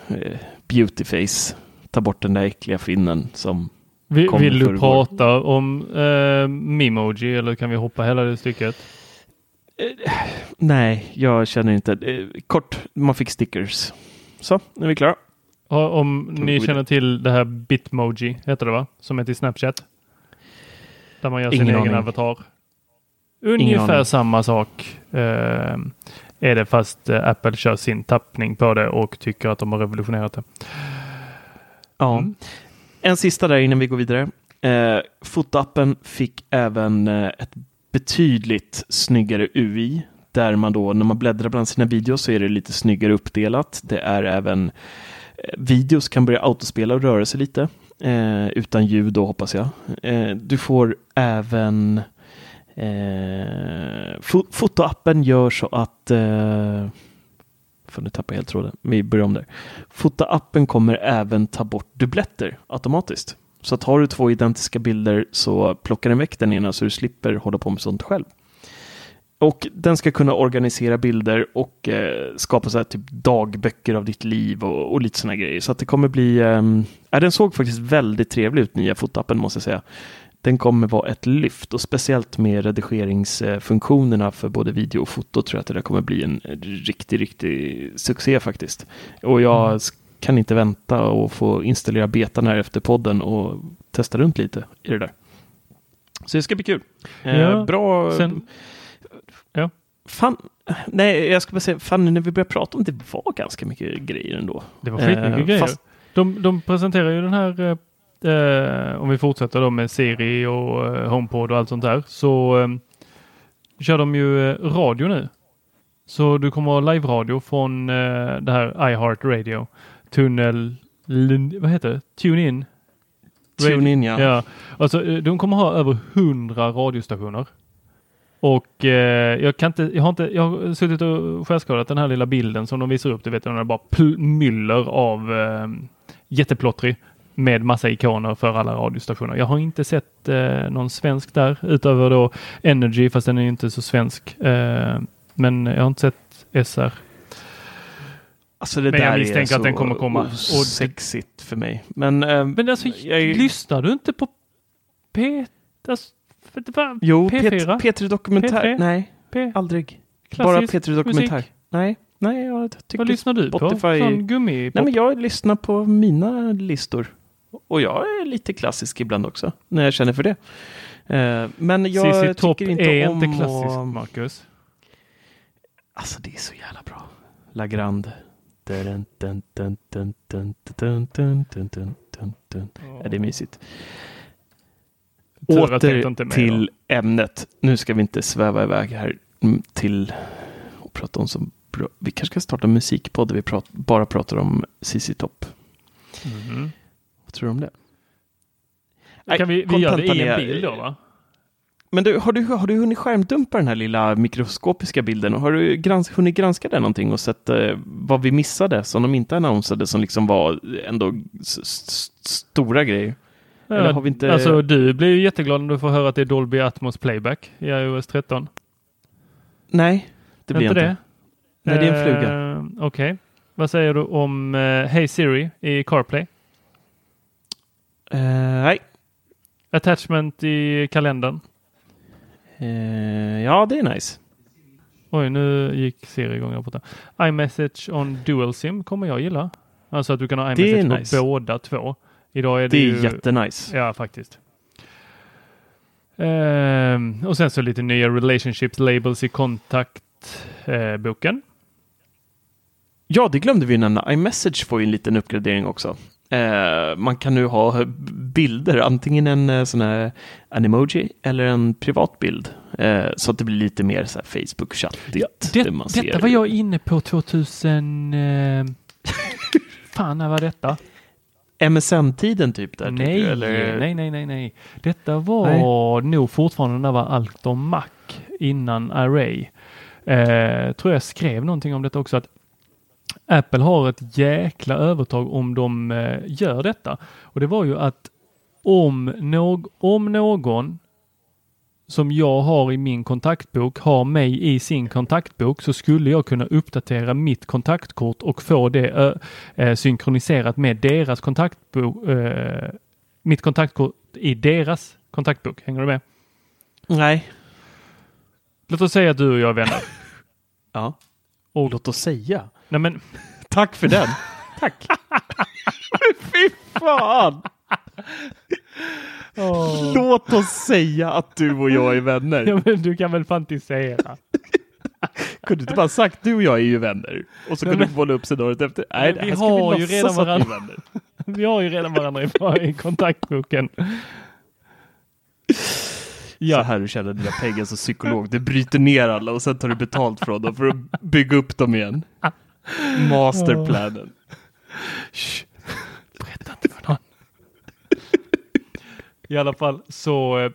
eh, beautyface. Ta bort den där äckliga finnen som Vill, vill du prata om eh, Memoji eller kan vi hoppa hela det stycket? nej, jag känner inte. kort, man fick stickers. Så, nu är vi klara. Om ni känner till det här Bitmoji, heter det va? Som är till Snapchat. Där man gör Ingen sin egen avatar. Ungefär samma sak eh, är det fast eh, Apple kör sin tappning på det och tycker att de har revolutionerat det. Ja. Mm. En sista där innan vi går vidare. Eh, fotoappen fick även eh, ett betydligt snyggare UI där man då när man bläddrar bland sina videos så är det lite snyggare uppdelat. Det är även eh, videos kan börja autospela och röra sig lite eh, utan ljud då hoppas jag. Eh, du får även eh, fotoappen gör så att eh, Får nu tappa helt tråden. Vi börjar om där. Fotoappen kommer även ta bort dubbletter automatiskt. Så att har du två identiska bilder så plockar den väck den ena så du slipper hålla på med sånt själv. Och den ska kunna organisera bilder och eh, skapa så här typ dagböcker av ditt liv och, och lite sådana grejer. Så att det kommer bli, eh, den såg faktiskt väldigt trevlig ut, nya fotappen måste jag säga. Den kommer vara ett lyft och speciellt med redigeringsfunktionerna för både video och foto tror jag att det där kommer bli en riktig, riktig succé faktiskt. Och jag mm. kan inte vänta och få installera betan här efter podden och testa runt lite i det där. Så det ska bli kul. Eh, ja, bra. Sen. Fan, nej, jag ska bara säga, fan när vi började prata om det var ganska mycket grejer ändå. Det var skitmycket eh, grejer. Fast... De, de presenterar ju den här, eh, om vi fortsätter då med Siri och eh, HomePod och allt sånt där, så eh, kör de ju eh, radio nu. Så du kommer ha live-radio från eh, det här iHeart Radio. Tunnel... Vad heter det? Tune in? Tune in ja. Ja, alltså eh, de kommer ha över hundra radiostationer. Och eh, jag kan inte, jag har inte, jag har suttit och skärskadat den här lilla bilden som de visar upp. Du vet, den är bara myller av eh, jätteplottrig med massa ikoner för alla radiostationer. Jag har inte sett eh, någon svensk där utöver då Energy, fast den är inte så svensk. Eh, men jag har inte sett SR. Alltså det Men jag misstänker att den kommer komma. Och sexigt för mig. Men, eh, Men alltså, jag- lyssnar du inte på P... Alltså, Jo, P4? P3 Dokumentär. P3? Nej, P aldrig. Klassisk Bara P3 Dokumentär. Musik. Nej. Nej, jag tyckte Vad lyssnar du Spotify... på? Gummi? Nej, men jag lyssnar på mina listor. Och jag är lite klassisk ibland också, när jag känner för det. Men jag Cici tycker Top inte är om... är inte klassisk, och... Marcus. Alltså, det är så jävla bra. La Grande. Ja, det är mysigt. Åter till ämnet. Nu ska vi inte sväva iväg här mm, till och prata om som bra. Vi kanske ska starta en musikpodd där vi prat, bara pratar om CC Top. Mhm. Vad tror du om det? Kan vi, vi gör det i en bild då va? Men du, har, du, har du hunnit skärmdumpa den här lilla mikroskopiska bilden? Har du grans, hunnit granska den någonting och sett eh, vad vi missade som de inte annonsade som liksom var ändå stora grejer? Eller har vi inte- Alltså du blir ju jätteglad om du får höra att det är Dolby Atmos Playback i iOS 13. Nej, det blir inte inte. det? Nej, det är en fluga. Eh, Okej. Vad säger du om uh, Hey Siri i CarPlay? Eh, nej. Attachment i kalendern. Ja, det är nice. Oj, nu gick Siri igång här borta. iMessage on Dual SIM kommer jag gilla. Alltså att du kan ha iMessage nice. på båda två. Idag är det, Det är ju... jättenice. Ja, faktiskt. Ehm, och sen så lite nya relationships labels i kontaktboken. Ja, det glömde vi nämna. iMessage får ju en liten uppgradering också. Eh, man kan nu ha bilder, antingen en eh, sån här animoji eller en privat bild. Eh, så att det blir lite mer så här Facebook-chattigt. det, där man detta var jag inne på 2000... Eh, fan, när var detta? MSN-tiden typ där? Nej, eller? nej, nej, nej, nej. Detta var nog fortfarande när var allt om Mac innan Array. Eh, tror jag skrev någonting om detta också att Apple har ett jäkla övertag om de eh, gör detta. Och det var ju att om, någ om någon som jag har i min kontaktbok har mig i sin kontaktbok så skulle jag kunna uppdatera mitt kontaktkort och få det ö, eh, synkroniserat med deras kontaktbok. Eh, mitt kontaktkort i deras kontaktbok. Hänger du med? Nej. Låt oss säga att du och jag är vänner. Ja. Och, Låt oss säga. nej men, Tack för den. Tack. Fy fan! Låt oss säga att du och jag är vänner. ja, men du kan väl fantisera? Kunde du inte bara sagt du och jag är ju vänner? Och så kunde men- du måla upp scenariot efter. Nej, vi har ju låtsas redan vi varandra. vänner. Vi har ju redan varandra i, i kontaktboken. Så Ja, här du känner dina pengar som psykolog. Du bryter ner alla och sen tar du betalt från dem för att bygga upp dem igen. Masterplanen. Shh. berätta inte för någon. I alla fall så eh,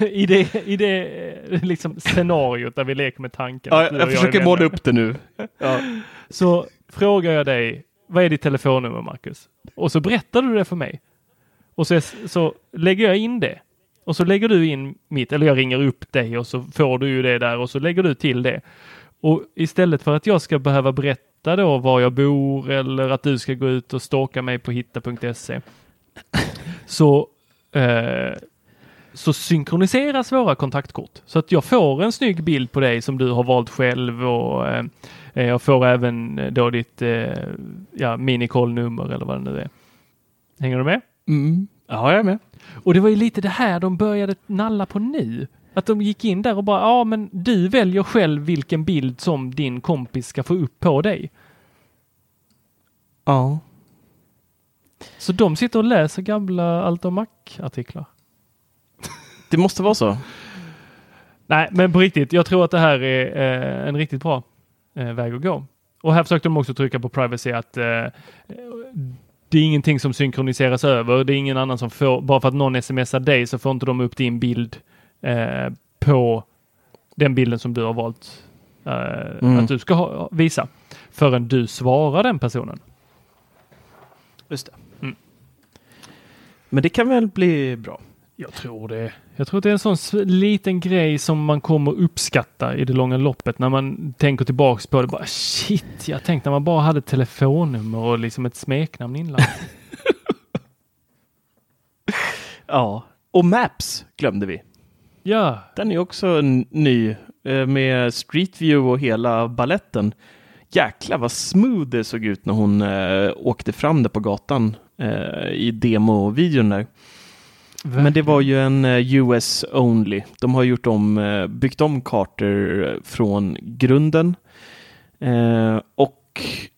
i det, i det eh, liksom scenariot där vi leker med tanken. Ja, jag är försöker måla upp det nu. Ja. Så frågar jag dig, vad är ditt telefonnummer Marcus? Och så berättar du det för mig. Och så, så lägger jag in det. Och så lägger du in mitt, eller jag ringer upp dig och så får du ju det där och så lägger du till det. Och istället för att jag ska behöva berätta då var jag bor eller att du ska gå ut och stalka mig på hitta.se så, eh, så synkroniseras våra kontaktkort. Så att jag får en snygg bild på dig som du har valt själv och eh, jag får även eh, då ditt eh, ja, minikollnummer eller vad det nu är. Hänger du med? Mm. Ja, jag är med. Och det var ju lite det här de började nalla på nu. Att de gick in där och bara, ja men du väljer själv vilken bild som din kompis ska få upp på dig. Ja. Så de sitter och läser gamla Allt om Mac-artiklar. Det måste vara så. Nej, men på riktigt, jag tror att det här är eh, en riktigt bra eh, väg att gå. Och här försökte de också trycka på privacy att eh, det är ingenting som synkroniseras över. Det är ingen annan som får, bara för att någon smsar dig så får inte de upp din bild eh, på den bilden som du har valt eh, mm. att du ska ha, visa förrän du svarar den personen. Just det. Men det kan väl bli bra? Jag tror det. Jag tror det är en sån liten grej som man kommer uppskatta i det långa loppet när man tänker tillbaks på det. Bara shit, jag tänkte när man bara hade telefonnummer och liksom ett smeknamn inlagt. ja, och Maps glömde vi. Ja. Den är också ny eh, med Street View och hela balletten. Jäklar vad smooth det såg ut när hon äh, åkte fram där på gatan äh, i demovideon där. Verkligen. Men det var ju en US only. De har gjort om, byggt om kartor från grunden och gjort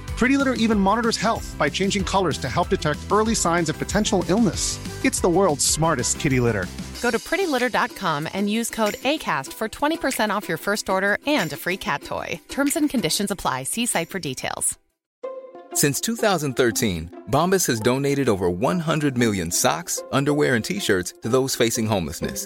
Pretty Litter even monitors health by changing colors to help detect early signs of potential illness. It's the world's smartest kitty litter. Go to prettylitter.com and use code ACAST for 20% off your first order and a free cat toy. Terms and conditions apply. See site for details. Since 2013, Bombas has donated over 100 million socks, underwear, and t shirts to those facing homelessness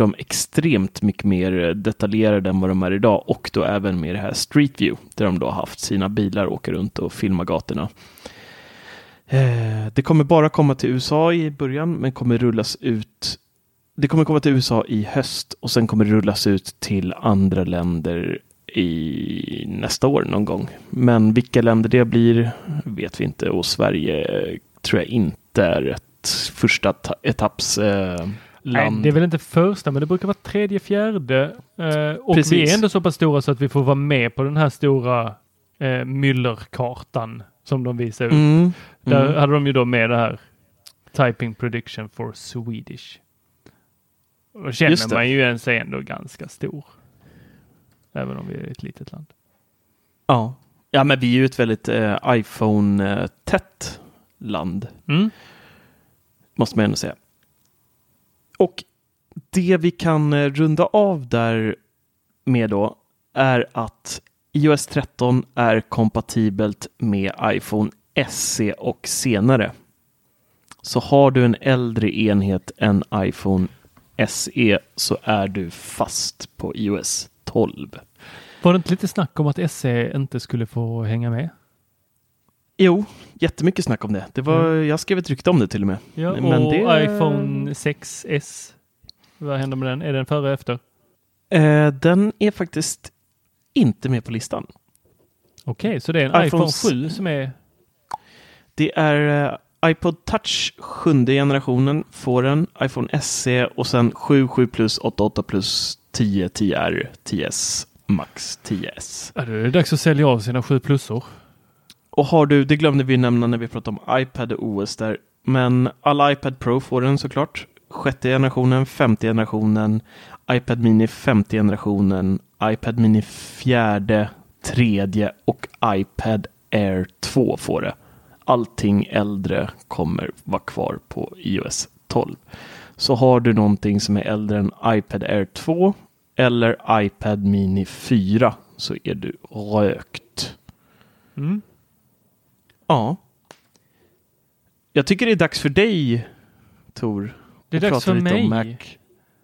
De extremt mycket mer detaljerade än vad de är idag och då även med det här Street View där de då har haft sina bilar åka runt och filma gatorna. Eh, det kommer bara komma till USA i början men kommer rullas ut det kommer komma till USA i höst och sen kommer det rullas ut till andra länder i nästa år någon gång. Men vilka länder det blir vet vi inte och Sverige tror jag inte är ett första etapps eh, land. Nej, det är väl inte första, men det brukar vara tredje, fjärde. Eh, och Precis. vi är ändå så pass stora så att vi får vara med på den här stora eh, myllerkartan som de visar upp. Mm. Där mm. hade de ju då med det här Typing Prediction for Swedish. Och känner man ju en sig ändå ganska stor. Även om vi är ett litet land. Ja, ja men vi är ju ett väldigt eh, iPhone-tätt land. Mm. Måste man ändå säga. Och det vi kan eh, runda av där med då är att iOS 13 är kompatibelt med iPhone SE och senare. Så har du en äldre enhet än iPhone SE så är du fast på iOS 12. Var det inte lite snack om att SE inte skulle få hänga med? Jo, jättemycket snack om det. det var, mm. Jag skrev ett rykte om det till och med. Ja, Men och det... iPhone 6S, vad händer med den? Är den före efter? Eh, den är faktiskt inte med på listan. Okej, okay, så det är en iPhone, iPhone 7 som är... Det är uh, iPod Touch sjunde generationen får den, iPhone SE och sen 7, 7 plus, 8, 8 plus, 10, 10R, 10S, Max 10S. Ja, det är dags att sälja av sina 7 plusor. Och har du, det glömde vi nämna när vi pratade om iPad och OS där, men alla iPad Pro får den såklart. Sjätte generationen, femte generationen, iPad Mini femte generationen, iPad Mini fjärde, tredje och iPad Air 2 får det. Allting äldre kommer vara kvar på iOS 12. Så har du någonting som är äldre än iPad Air 2 eller iPad Mini 4 så är du rökt. Mm. Ja. Jag tycker det är dags för dig, Tor. Det är dags prata för lite om mig.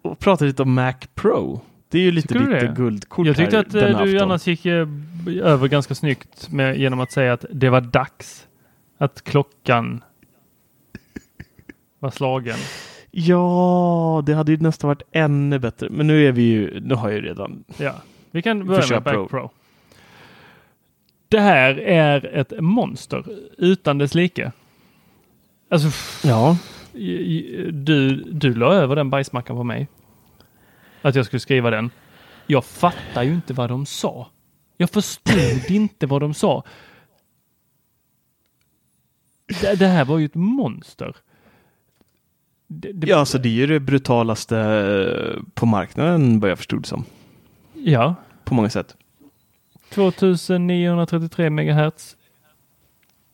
Mac, och prata lite om Mac Pro. Det är ju lite Tycker ditt guldkort Jag tyckte här att eh, du afton. annars gick eh, över ganska snyggt med, genom att säga att det var dags. Att klockan var slagen. Ja, det hade ju nästan varit ännu bättre. Men nu är vi ju, nu har jag ju redan Ja, vi kan börja med Back Pro. Pro. Det här är ett monster utan dess like. Alltså, Ja, du, du la över den bajsmackan på mig. Att jag skulle skriva den. Jag fattar ju inte vad de sa. Jag förstod inte vad de sa. Det, det här var ju ett monster. Det, det, ja alltså det är ju det brutalaste eh, på marknaden vad jag förstod som. ja, På många sätt. 2933 megahertz.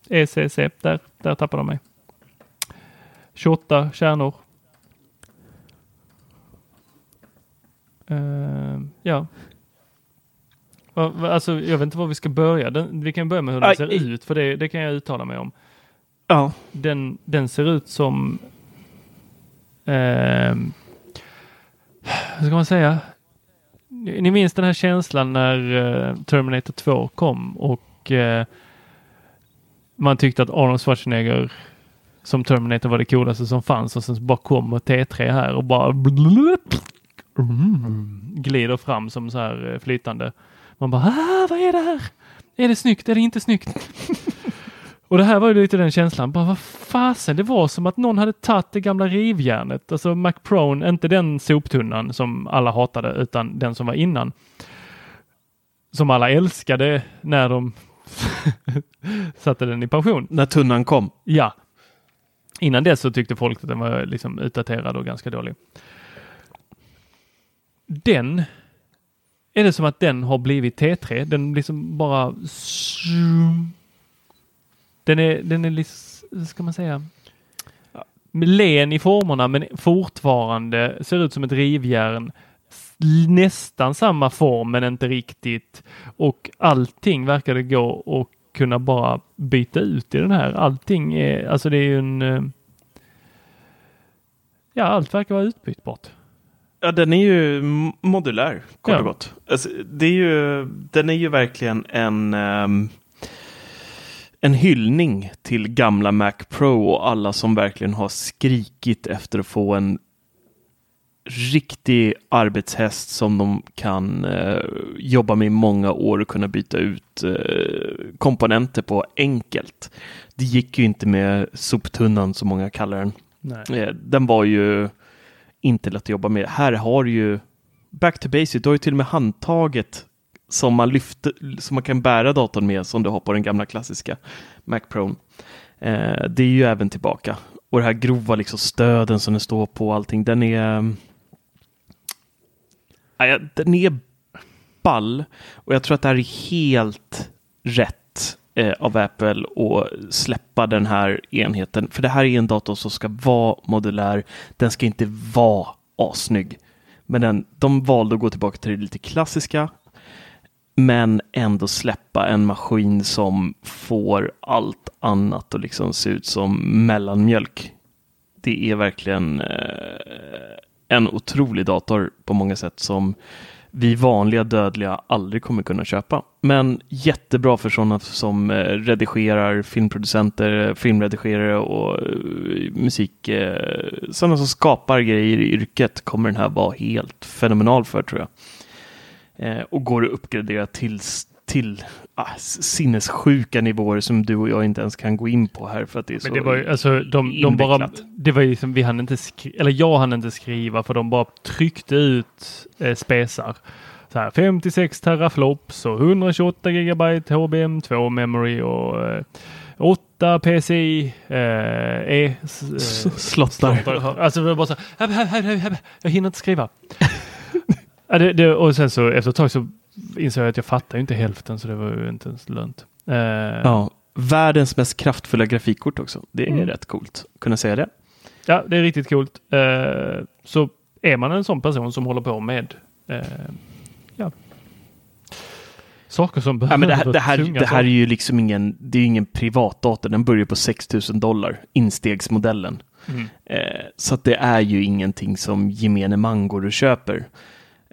ECC, där, där tappar de mig. 28 kärnor. Eh, ja. Alltså, jag vet inte var vi ska börja. Den, vi kan börja med hur den Aj, ser i- ut, för det, det kan jag uttala mig om. Ja, Den, den ser ut som... ehm, hur ska man säga? Ni minns den här känslan när eh, Terminator 2 kom och eh, man tyckte att Arnold Schwarzenegger som Terminator var det coolaste som fanns och sen så bara kommer T3 här och bara glider fram som så här eh, flytande. Man bara, ah, vad är det här? Är det snyggt? Är det inte snyggt? Och det här var ju lite den känslan, bara vad fasen, det var som att någon hade tagit det gamla rivjärnet, alltså Mac Pro, inte den soptunnan som alla hatade, utan den som var innan. Som alla älskade när de satte den i pension. när tunnan kom. Ja. Innan dess så tyckte folk att den var liksom utdaterad och ganska dålig. Den är det som att den har blivit T3. Den liksom bara... Den är, den är liksom, ska man säga, len i formerna men fortfarande ser ut som ett rivjärn. Nästan samma form men inte riktigt. Och allting verkar det gå att kunna bara byta ut i den här. Allting är, alltså det är ju en... eh, Ja, allt verkar vara utbytbart. Ja, den är ju modulär, kort Ja. och gott. Alltså, det är ju, den är ju verkligen en, ehm, en hyllning till gamla Mac Pro och alla som verkligen har skrikit efter att få en riktig arbetshäst som de kan eh, jobba med i många år och kunna byta ut eh, komponenter på enkelt. Det gick ju inte med soptunnan som många kallar den. Nej. Eh, Den var ju inte lätt att jobba med. Här har ju back to basic. Du har ju till och med handtaget som man lyfter, som man kan bära datorn med som du har på den gamla klassiska Mac Pro. Eh, det är ju även tillbaka. Och det här grova liksom stöden som den står på och allting, den är Äh, den är ball och jag tror att det här är helt rätt eh, av Apple att släppa den här enheten. För det här är en dator som ska vara modulär. Den ska inte vara assnygg. Men den, de valde att gå tillbaka till det lite klassiska. Men ändå släppa en maskin som får allt annat att liksom se ut som mellanmjölk. Det är verkligen eh, en otrolig dator på många sätt som vi vanliga dödliga aldrig kommer kunna köpa. Men jättebra för sådana som eh, redigerar, filmproducenter, eh, filmredigerare och eh, musik. Sådana som skapar grejer i yrket kommer den här vara helt fenomenal för tror jag. Eh, Och går att uppgradera till, till ah, sinnessjuka nivåer som du och jag inte ens kan gå in på här för att det är så Men det var ju, alltså de, de bara, det var ju liksom, vi hann inte skriva, eller jag hann inte skriva för de bara tryckte ut eh, spesar. Så här 56 teraflops och 128 gigabyte HBM2 memory och eh, 8 PCI eh, e, eh, S- slottar. Alltså bara så här, jag hinner inte skriva. Ja, det, det, och sen så efter ett tag så insåg jag att jag fattar ju inte hälften så det var ju inte ens lönt. Eh, Ja, världens mest kraftfulla grafikkort också. Det är Mm. rätt coolt att kunna säga det. Ja, det är riktigt coolt. Eh, så är man en sån person som håller på med eh, ja. Saker som behöver Ja, men det, här, det, här, det här är ju liksom ingen, det är ingen privatdator. Den börjar på 6000 dollar, instegsmodellen. Mm. Eh, så att det är ju ingenting som gemene man går och köper.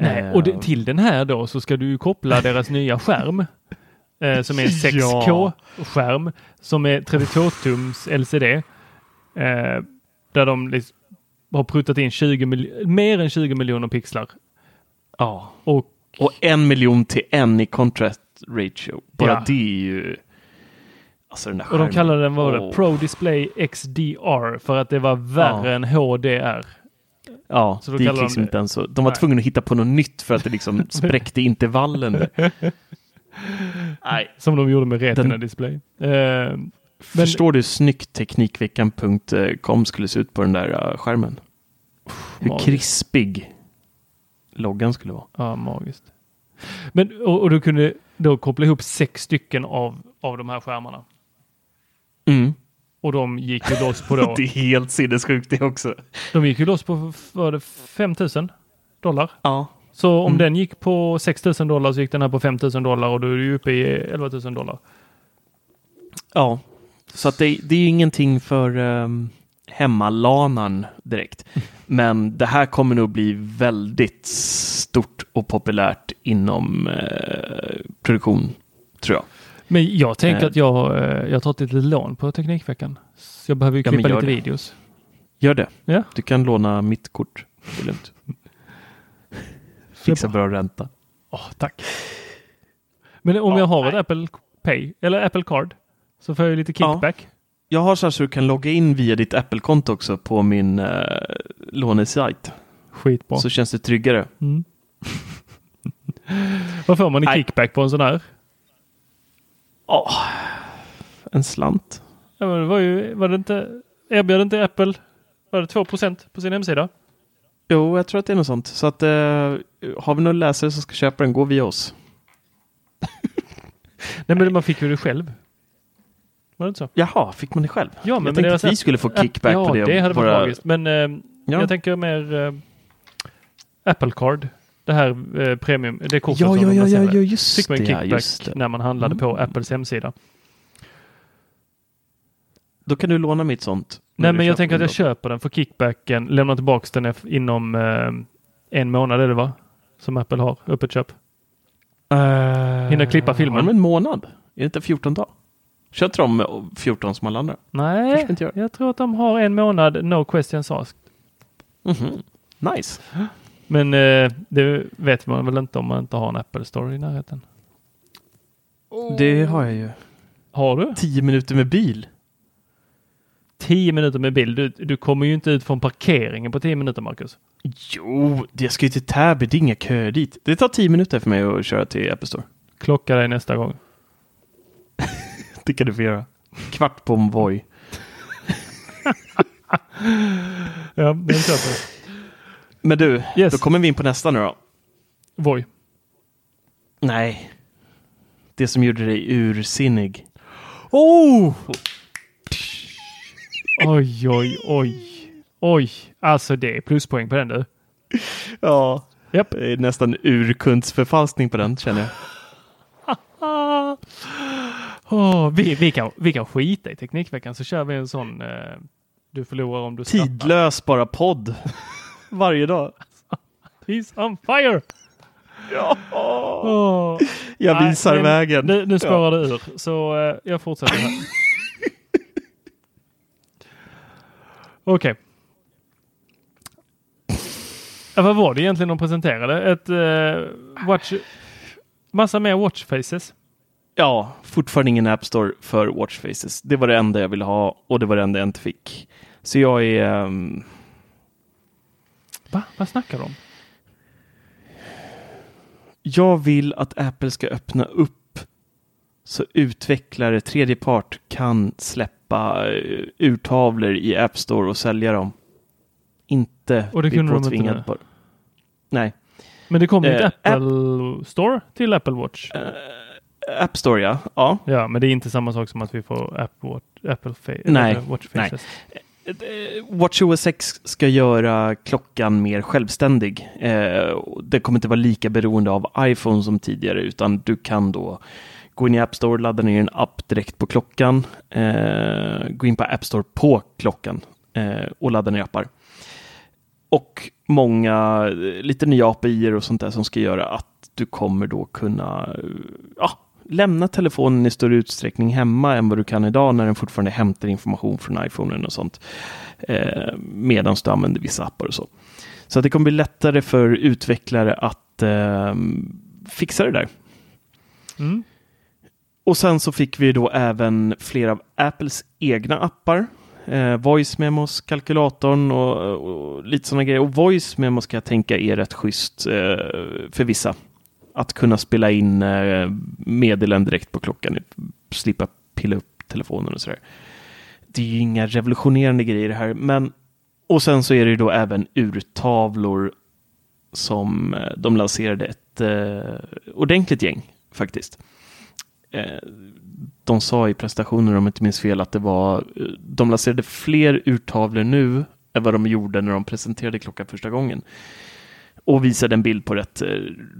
Nej, Eh, och det, till den här då så ska du ju koppla deras nya skärm. Eh, som är en 6K-skärm som är 32-tums LCD. Eh, där de liksom har pruttat in 20 mil- mer än 20 miljoner pixlar. Ja. Och Och en miljon till en i contrast ratio. Bara Ja. det är ju... Alltså Och de kallade den vad? Åh. Pro Display XDR för att det var värre Ja. än HDR. Ja, Så då det gick de liksom det- inte ens så. De var Nej. tvungna att hitta på något nytt för att det liksom spräckte intervallen. Nej. Som de gjorde med Retina Den- Display. Eh, Förstår du hur snyggt Teknikveckan.com skulle se ut på den där uh, skärmen? Hur magiskt. krispig loggan skulle vara. Ja, magiskt. Men, och, och du kunde då koppla ihop sex stycken av, av de här skärmarna. Mm. Och de gick ju loss på då. Det är helt sinnessjukt det också. De gick ju loss på var det 5000 dollar. Ja. Så om Mm. den gick på 6000 dollar så gick den här på 5000 dollar och då är du uppe i 11 000 dollar. Ja. Så att det, det är ju ingenting för um, hemmalanan direkt. Men det här kommer nog bli väldigt stort och populärt inom eh, produktion, tror jag. Men jag tänker att jag, eh, jag tar ett litet lån på Teknikveckan. Så jag behöver ju Ja, klippa gör lite det. videos. Gör det. Ja. Du kan låna mitt kort. Det är lugnt. Fixa bra ränta. Åh, tack. Men om Ja, jag har ett. Apple Pay eller Apple Card så får jag lite Ja. kickback. Jag har så här så du kan logga in via ditt Apple-konto också på min eh, lånesajt. Skitbra. Så känns det tryggare. Mm. Vad får man i Nej. kickback på en sån här? Åh, en slant. Ja, men det var ju, var det inte, erbjöd inte Apple, var det 2% på sin hemsida? Jo, jag tror att det är något sånt. Så att eh, har vi någon läsare som ska köpa den, gå via oss. Nej, men man fick ju det själv. Var det inte så? Jaha, fick man det själv? Ja, men jag med tänkte att vi skulle få kickback ja, på det. det hade varit Våra- magiskt. Men eh, Ja. jag tänker mer eh, Apple Card. Det här eh, premium, det kortet Ja, som ja, ja, ja, ja, just Fick man. Ja, kickback just det. när man handlade Mm. på Apples hemsida. Då kan du låna mitt sånt. Nej, men jag tänker att jag köper den för kickbacken, lämnar tillbaka den inom eh, en månad är det va? Som Apple har, öppet köp. Hinner klippa filmen. De en månad? Är det inte 14 dagar? Kör inte de med 14 som alla andra? Nej, jag tror att de har en månad, no questions asked. Mhm. Nice. Men eh, det vet man väl inte om man inte har en Apple Store i närheten. Det har jag ju. Har du? 10 minuter med bil. 10 minuter med bil. Du, du kommer ju inte ut från parkeringen på 10 minuter, Marcus. Jo, jag ska ju till Täby. Det är inga köer dit. Det tar 10 minuter för mig att köra till Apple Store. Klocka dig nästa gång. Det kan du få göra. Kvart på en Voi. Ja, den köper. Men du, Yes. då kommer vi in på nästa nu då. Voi. Nej. Det som gjorde dig ursinnig. Oh! Oj, oj, oj. Oj, alltså det är pluspoäng på den du. Ja. Japp. Det är nästan urkundsförfalskning på den känner jag. Åh, vi, vi, kan, vi kan skita i Teknikveckan så kör vi en sån eh, du förlorar om du. Tidlös bara podd. Varje dag. He's on fire! Ja. Åh. Jag Nej, visar men vägen. Nu, nu Ja. spårar det ur, så eh, jag fortsätter här. Okej. Ja, vad var det egentligen de presenterade? Ett eh, watch... Massa mer watch faces. Ja, fortfarande ingen App Store för Watchfaces. Det var det enda jag ville ha och det var det enda jag inte fick. Så jag är... ehm, Va? Vad snackar de om? jag vill att Apple ska öppna upp så utvecklare, tredje part, kan släppa uh, urtavlor i App Store och sälja dem. Inte Och det bli kunde de inte på- Nej. Men det kommer ju Eh, ett Apple Store till Apple Watch. Eh, App Store, ja. ja. Ja, men det är inte samma sak som att vi får Apple Watch, Apple fa- Nej, Watch nej. Eh, WatchOS 6 ska göra klockan mer självständig. Eh, det kommer inte vara lika beroende av iPhone som tidigare, utan du kan då gå in i App Store, ladda ner en app direkt på klockan, eh, gå in på App Store på klockan och ladda ner appar. Och många, lite nya API och sånt där som ska göra att du kommer då kunna ja, lämna telefonen i större utsträckning hemma än vad du kan idag när den fortfarande hämtar information från iPhonen och sånt. Eh, medan du använder vissa appar och så. Så att det kommer bli lättare för utvecklare att eh, fixa det där. Mm. Och sen så fick vi då även flera av Apples egna appar. Eh, voice Memos, kalkylatorn och, och lite sådana grejer. Och Voice Memos ska jag tänka är rätt schysst eh, för vissa att kunna spela in eh, meddelanden direkt på klockan, slippa pilla upp telefonen och sådär. Det är ju inga revolutionerande grejer här, men och sen så är det ju då även urtavlor som eh, de lanserade ett eh, ordentligt gäng faktiskt. Eh, de sa i presentationen, om jag inte minns fel, att det var, eh, de lanserade fler urtavlor nu än vad de gjorde när de presenterade klockan första gången och visade en bild på rätt, eh,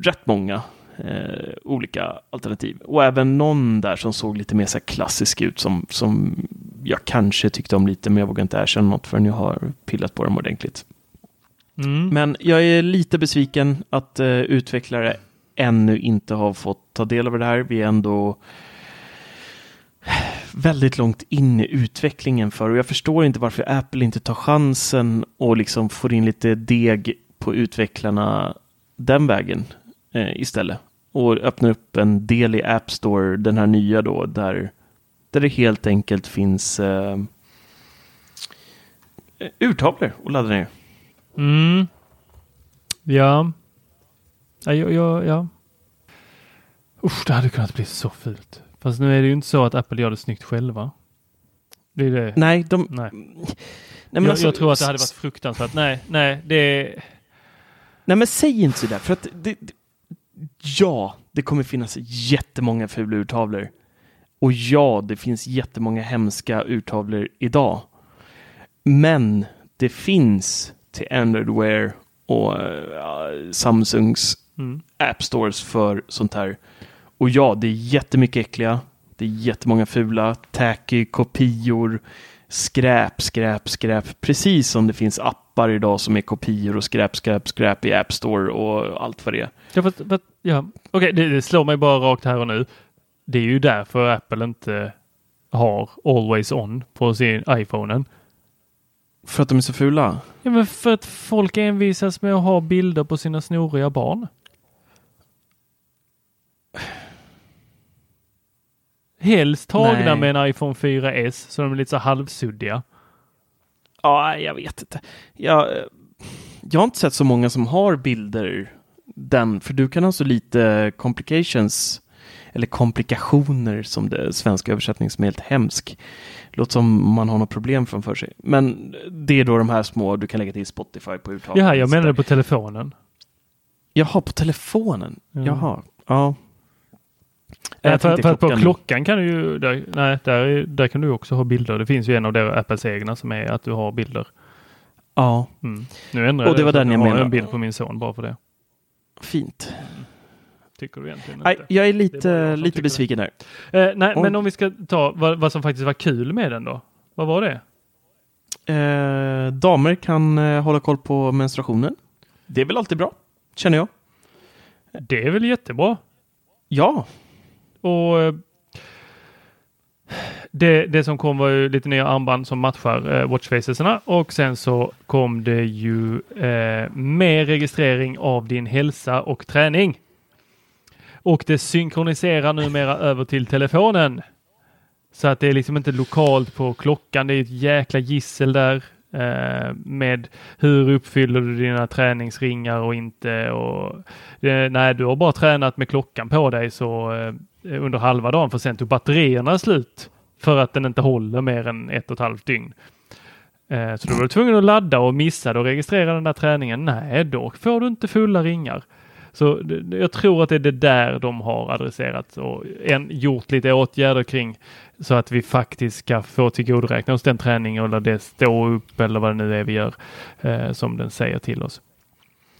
rätt många eh, olika alternativ. Och även någon där som såg lite mer så klassisk ut som, som jag kanske tyckte om lite, men jag vågar inte erkänna något förrän jag har pillat på dem ordentligt. Mm. Men jag är lite besviken att eh, utvecklare ännu inte har fått ta del av det här. Vi är ändå väldigt långt in i utvecklingen för och jag förstår inte varför Apple inte tar chansen och liksom får in lite deg på utvecklarna den vägen eh, istället. Och öppnar upp en del i App Store, den här nya då, där, där det helt enkelt finns eh, urtavlor att ladda ner. Mm. Ja. Ja, ja, ja. Usch, det hade kunnat bli så fult. Fast nu är det ju inte så att Apple gör det snyggt själva. Det är det. Nej, de... Nej. nej men jag, alltså, jag tror att det hade varit fruktansvärt. Nej, nej, det är... Nej men säg inte sådär, för att det, det, ja, det kommer finnas jättemånga fula urtavlor. Och ja, det finns jättemånga hemska urtavlor idag. Men det finns till Android Wear och uh, Samsungs mm. App Stores för sånt här. Och ja, det är jättemycket äckliga. Det är jättemånga fula, tacky, kopior, skräp, skräp, skräp. Precis som det finns appar idag som är kopior och skräp, skräp, skräp i App Store och allt vad det är. Ja, ja. Okej, okay, det, det, slår mig bara rakt här och nu. Det är ju därför Apple inte har Always On på sin iPhone. För att de är så fula? Ja, men för att folk envisas med att ha bilder på sina snoriga barn. Helst tagna Nej. med en iPhone 4S så de är lite så halvsuddiga. Ja, jag vet inte. Jag, jag har inte sett så många som har bilder den, för du kan ha så lite complications eller komplikationer som det svenska översättning som är helt hemsk. Låter som man har något problem framför sig. Men det är då de här små, du kan lägga till Spotify på uttalet. Ja, jag menade på telefonen. Jaha, på telefonen? Mm. Jaha, ja. Nej, för, för klockan. på klockan kan du ju, där, nej, där, där kan du också ha bilder. Det finns ju en av deras Apples egna som är att du har bilder. Ja. Mm. Nu ändrar och det, det var den jag, jag menade. en bild på min son bara för det. Fint. Tycker du egentligen nej, Jag är lite, är lite besviken där. Eh, nej, och, men om vi ska ta vad, vad, som faktiskt var kul med den då. Vad var det? Eh, damer kan eh, hålla koll på menstruationen. Det är väl alltid bra, känner jag. Det är väl jättebra. Ja, och eh, det, det som kom var ju lite nya armband som matchar eh, watchfaceserna och sen så kom det ju eh, mer registrering av din hälsa och träning. Och det synkroniserar numera över till telefonen. Så att det är liksom inte lokalt på klockan. Det är ett jäkla gissel där Eh, med hur uppfyller du dina träningsringar och inte. Och, eh, nej, du har bara tränat med klockan på dig så eh, under halva dagen för sen tog batterierna slut för att den inte håller mer än ett och ett halvt dygn. Så då var du tvungen att ladda och missade och registrera den där träningen. Nej, då får du inte fulla ringar. Så jag tror att det är det där de har adresserat och en, gjort lite åtgärder kring så att vi faktiskt ska få tillgodoräkna oss den träning eller det stå upp eller vad det nu är vi gör eh, som den säger till oss.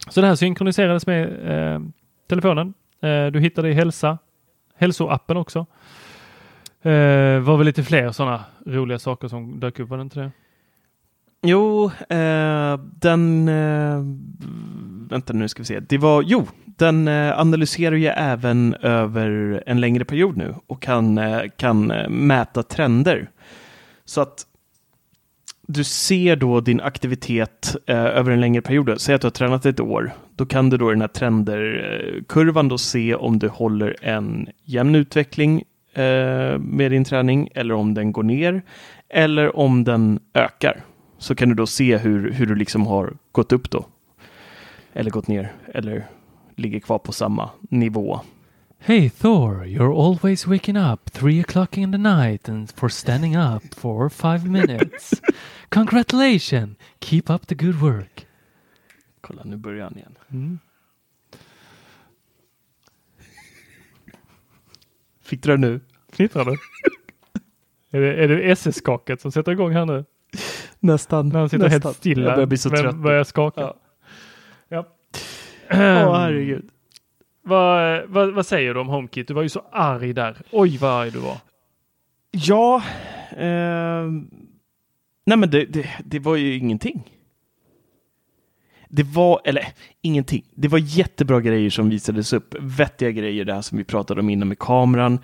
Så det här synkroniserades med eh, telefonen. Eh, du hittar det i hälsa, hälsoappen också. Eh, var väl lite fler sådana roliga saker som dök upp, var det inte det? Jo, eh, den... Eh, vänta nu ska vi se. Det var... Jo, den eh, analyserar ju även över en längre period nu och kan, eh, kan eh, mäta trender. Så att du ser då din aktivitet eh, över en längre period. Säg att du har tränat ett år. Då kan du då i den här trenderkurvan då se om du håller en jämn utveckling med din träning eller om den går ner eller om den ökar så kan du då se hur, hur du liksom har gått upp då. Eller gått ner eller ligger kvar på samma nivå. Hey Thor, you're always waking up three o'clock in the night and for standing up for five minutes. Congratulations! Keep up the good work. Kolla, nu börjar han igen. Mm. Fick du det nu? Fnittrar du? är det, är det SS-skaket som sätter igång här nu? Nästan. När han sitter nästan. helt stilla. Jag börjar bli så men trött. börjar skaka. Ja. Åh, herregud. vad, vad, vad säger du om HomeKit? Du var ju så arg där. Oj vad arg du var. Ja, eh, nej men det, det, det var ju ingenting. Det var, eller ingenting, det var jättebra grejer som visades upp. Vettiga grejer, det här som vi pratade om innan med kameran.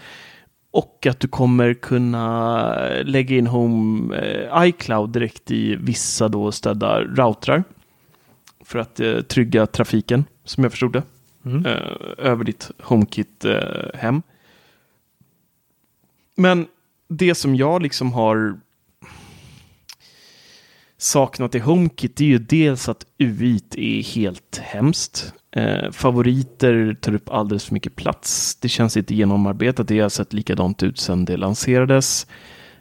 Och att du kommer kunna lägga in Home eh, iCloud direkt i vissa då stödda routrar. För att eh, trygga trafiken, som jag förstod det. Mm. Eh, över ditt HomeKit-hem. Men det som jag liksom har saknat i HomeKit är ju dels att UI är helt hemskt. Eh, favoriter tar upp alldeles för mycket plats. Det känns inte genomarbetat. Det har sett likadant ut sedan det lanserades.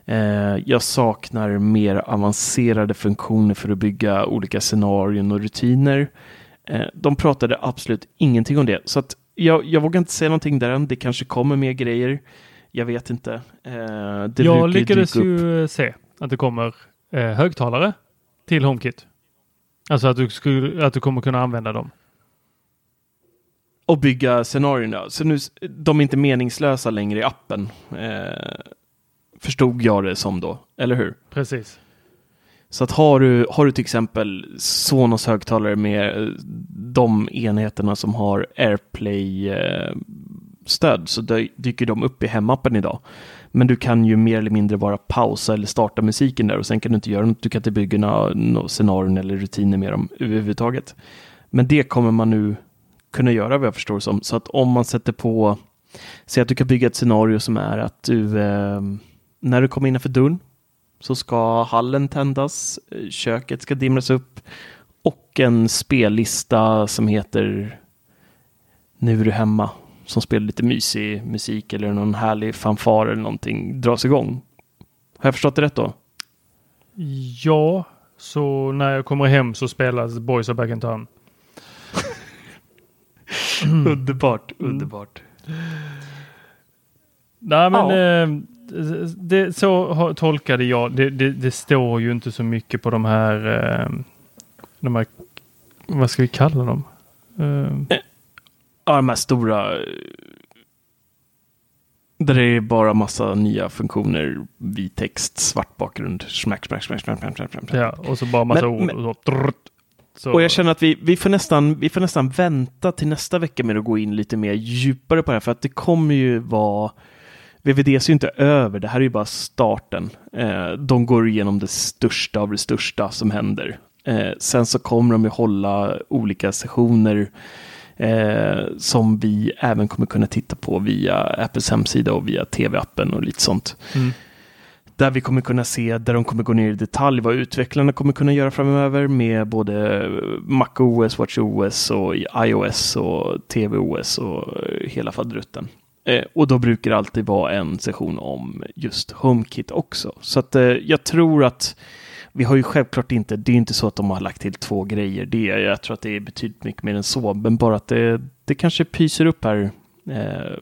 Eh, jag saknar mer avancerade funktioner för att bygga olika scenarion och rutiner. Eh, de pratade absolut ingenting om det. Så att jag, jag vågar inte säga någonting där än. Det kanske kommer mer grejer. Jag vet inte. Eh, det Jag lyckades ju se att det kommer högtalare till HomeKit. Alltså att du, skulle, att du kommer kunna använda dem. Och bygga scenarion. då. Så nu, de är inte meningslösa längre i appen. Eh, förstod jag det som då, eller hur? Precis. Så att har du, har du till exempel Sonos högtalare med eh, de enheterna som har AirPlay-stöd så dy- dyker de upp i hemappen idag. Men du kan ju mer eller mindre bara pausa eller starta musiken där och sen kan du inte göra något. Du kan inte bygga några scenarion eller rutiner med dem överhuvudtaget. Men det kommer man nu kunna göra vad jag förstår som. Så att om man sätter på, säg att du kan bygga ett scenario som är att du, eh, när du kommer innanför dörren så ska hallen tändas, köket ska dimras upp och en spellista som heter Nu är du hemma som spelar lite mysig musik eller någon härlig fanfar eller någonting dras igång. Har jag förstått det rätt då? Ja, så när jag kommer hem så spelas Boys are back in town. Underbart, underbart. Nej men Ja. eh, det, så tolkade jag. Det, det, det står ju inte så mycket på de här, eh, de här vad ska vi kalla dem? Eh, Ja, de här stora. eh, Där det är bara massa nya funktioner, vit text, svart bakgrund, smack, smack, smack, smack, smack, smack, smack. ja, och så bara massa Men- ord. men- och så, trrrt. så. Och jag känner att vi, vi, får nästan, vi får nästan vänta till nästa vecka med att gå in lite mer djupare på det här, för att det kommer ju vara VVDC är ju inte över, det här är ju bara starten. Eh, de går igenom det största av det största som händer. Eh, sen så kommer de ju hålla olika sessioner eh, som vi även kommer kunna titta på via Apples hemsida och via tv-appen och lite sånt. Mm. Där vi kommer kunna se, där de kommer gå ner i detalj vad utvecklarna kommer kunna göra framöver med både MacOS, WatchOS och iOS och tvOS och hela faderutten. Eh, och då brukar det alltid vara en session om just HomeKit också. Så att eh, jag tror att vi har ju självklart inte, det är inte så att de har lagt till två grejer. Det jag tror att det är betydligt mycket mer än så, men bara att det, det kanske pyser upp här. Eh,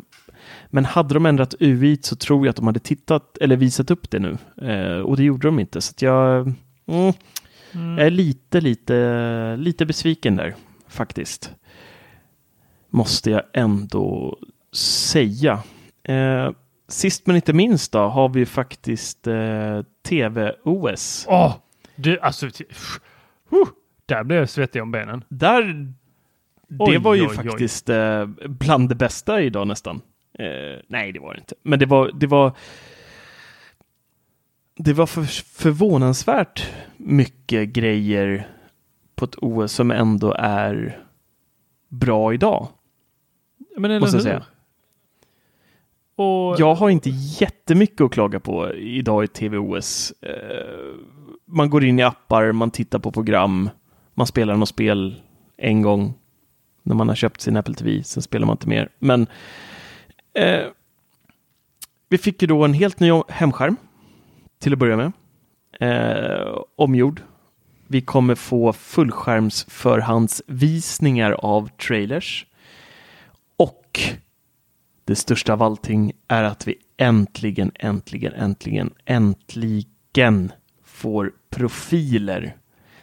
men hade de ändrat UI så tror jag att de hade tittat eller visat upp det nu. Eh, och det gjorde de inte. Så att jag mm, Mm. är lite, lite, lite besviken där faktiskt. Måste jag ändå säga. Eh, sist men inte minst då har vi faktiskt eh, TV-OS. Åh, du, alltså, uh, där blev jag svettig om benen. Där, det Oj, var ju oj, oj. faktiskt eh, bland det bästa idag nästan. Eh, nej, det var det inte. Men det var, det var, det var för, förvånansvärt mycket grejer på ett OS som ändå är bra idag. Men eller Måste jag hur? säga. Och, Jag har inte jättemycket att klaga på idag i TV-OS. Eh, man går in i appar, man tittar på program, man spelar något spel en gång när man har köpt sin Apple TV, sen spelar man inte mer. Men eh, vi fick ju då en helt ny hemskärm till att börja med. Eh, omgjord. Vi kommer få fullskärmsförhandsvisningar av trailers. Och det största av allting är att vi äntligen, äntligen, äntligen, äntligen får profiler.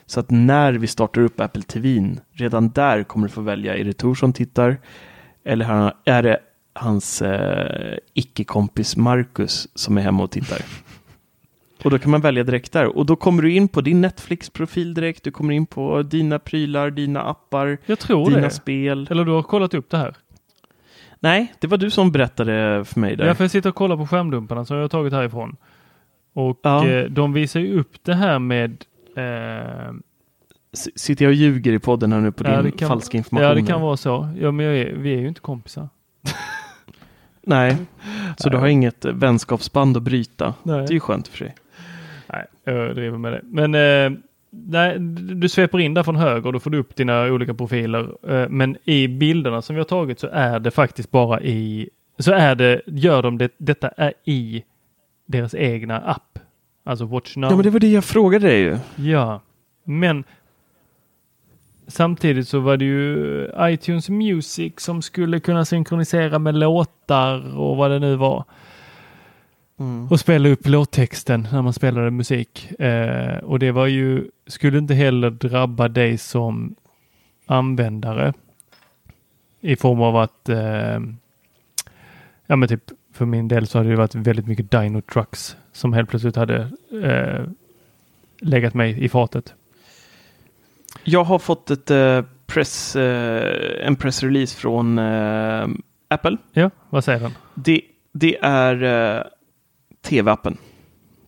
Så att när vi startar upp Apple TV, redan där kommer du få välja, är det Tor som tittar? Eller är det hans eh, icke-kompis Marcus som är hemma och tittar? Och då kan man välja direkt där. Och då kommer du in på din Netflix-profil direkt. Du kommer in på dina prylar, dina appar, jag tror dina det. spel. Eller du har kollat upp det här? Nej, det var du som berättade för mig där. Ja, för jag sitter och kollar på skärmdumparna som jag har tagit härifrån. Och Ja. eh, de visar ju upp det här med eh, Sitter jag och ljuger i podden här nu på Ja, din kan- falska information? Ja, det kan vara så. Ja, men är, vi är ju inte kompisar. Nej, så du har inget vänskapsband att bryta. Nej. Det är ju skönt för sig. Nej, jag driver med det. Men eh, nej, du sveper in där från höger och då får du upp dina olika profiler. Eh, men i bilderna som vi har tagit så är det faktiskt bara i, så är det, gör de det, detta är i deras egna app. Alltså Watch Now. Ja, men det var det jag frågade dig ju. Ja, men samtidigt så var det ju iTunes Music som skulle kunna synkronisera med låtar och vad det nu var. Och spela upp låttexten när man spelade musik. Eh, och det var ju, skulle inte heller drabba dig som användare i form av att eh, ja men typ för min del så hade det varit väldigt mycket Dino Trucks som helt plötsligt hade eh, legat mig i fatet. Jag har fått ett eh, press, eh, en pressrelease från eh, Apple. Ja, vad säger den? Det, det är eh, tv-appen.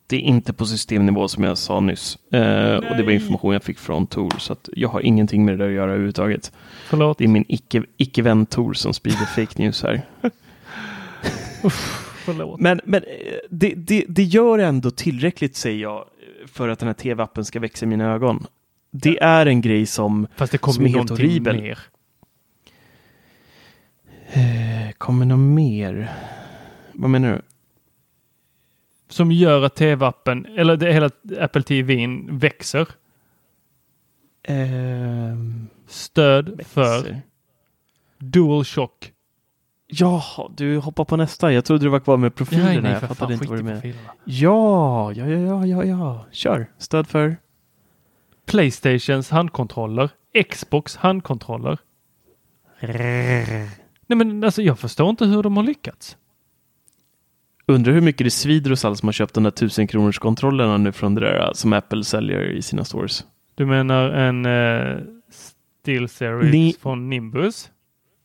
Det är inte på systemnivå som jag sa nyss. Eh, och det var information jag fick från Tor. Så jag har ingenting med det där att göra överhuvudtaget. Förlåt. Det är min icke- icke-vän Tor som sprider fake news här. Förlåt. Men, men eh, det, det, det gör ändå tillräckligt, säger jag, för att den här tv-appen ska växa i mina ögon. Det är en grej som, Fast det kommer som är helt horribel. mer. Eh, kommer något mer? Vad menar du? Som gör att tv-appen, eller det hela Apple TV växer. Ehm, Stöd för växer. DualShock. Jaha, du hoppar på nästa. Jag trodde du var kvar med profilerna. jag fattade inte vad du menade. Ja, ja, ja, ja, ja, ja. Kör. Stöd för? Playstations handkontroller. Xbox handkontroller. Nej men alltså jag förstår inte hur de har lyckats. Undrar hur mycket det svider hos alla som har köpt de där tusen kronors kontrollerna nu från det där som Apple säljer i sina stores. Du menar en uh, Steel Series Ni- från Nimbus?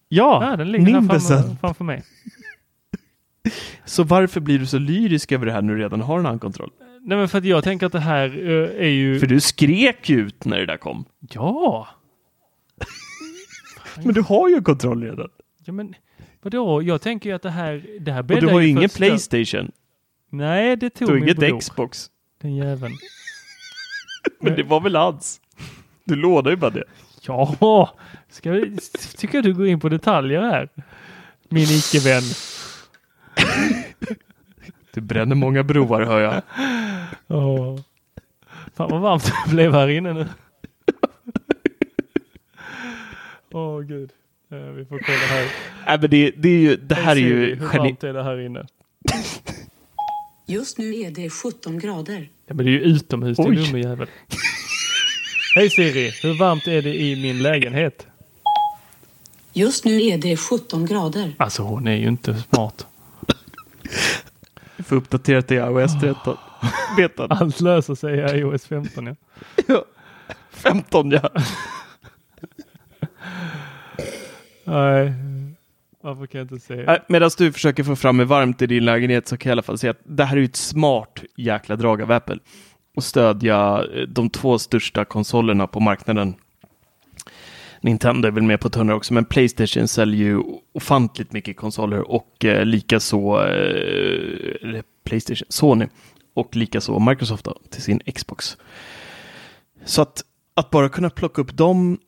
Ja, Ja, den ligger Nimbusen. framför, framför mig. Så varför blir du så lyrisk över det här när du redan har en handkontroll? Nej men för att jag tänker att det här eh, är ju... För du skrek ju ut när det där kom. Ja! Men du har ju en kontroll redan. Ja men vadå? Jag tänker ju att det här, det här Och du har ju ingen stö- Playstation. Nej, det tog Du min inget bror. Xbox. Den jäveln. Men det var väl hans? Du lånade ju bara det. Ja, ska vi, tycker jag du går in på detaljer här. Min icke-vän. Du bränner många broar hör jag. Åh. Fan vad varmt det blev här inne nu. Åh gud. Eh, vi får kolla här. Nej, men det, det är ju, det här är ju Hur geni... varmt är det här inne? Just nu är det 17 grader. Ja, men det är ju utomhus din dumme jävel. Hej Siri, hur varmt är det i min lägenhet? Just nu är det 17 grader. Alltså hon är ju inte smart. Vi får uppdatera till iOS 13. Betan. Allt löser sig i iOS 15 ja. Ja. 15 ja. Nej, varför kan jag inte? Nej, Medan du försöker få fram hur varmt i din lägenhet så kan jag i alla fall säga att det här är ju ett smart jäkla drag av Apple. Och stödja eh, de två största konsolerna på marknaden. Nintendo är väl med på ett hörn också, men Playstation säljer ju ofantligt mycket konsoler och eh, likaså eh, Playstation, Sony och likaså Microsoft då, till sin Xbox. Så att, att bara kunna plocka upp dem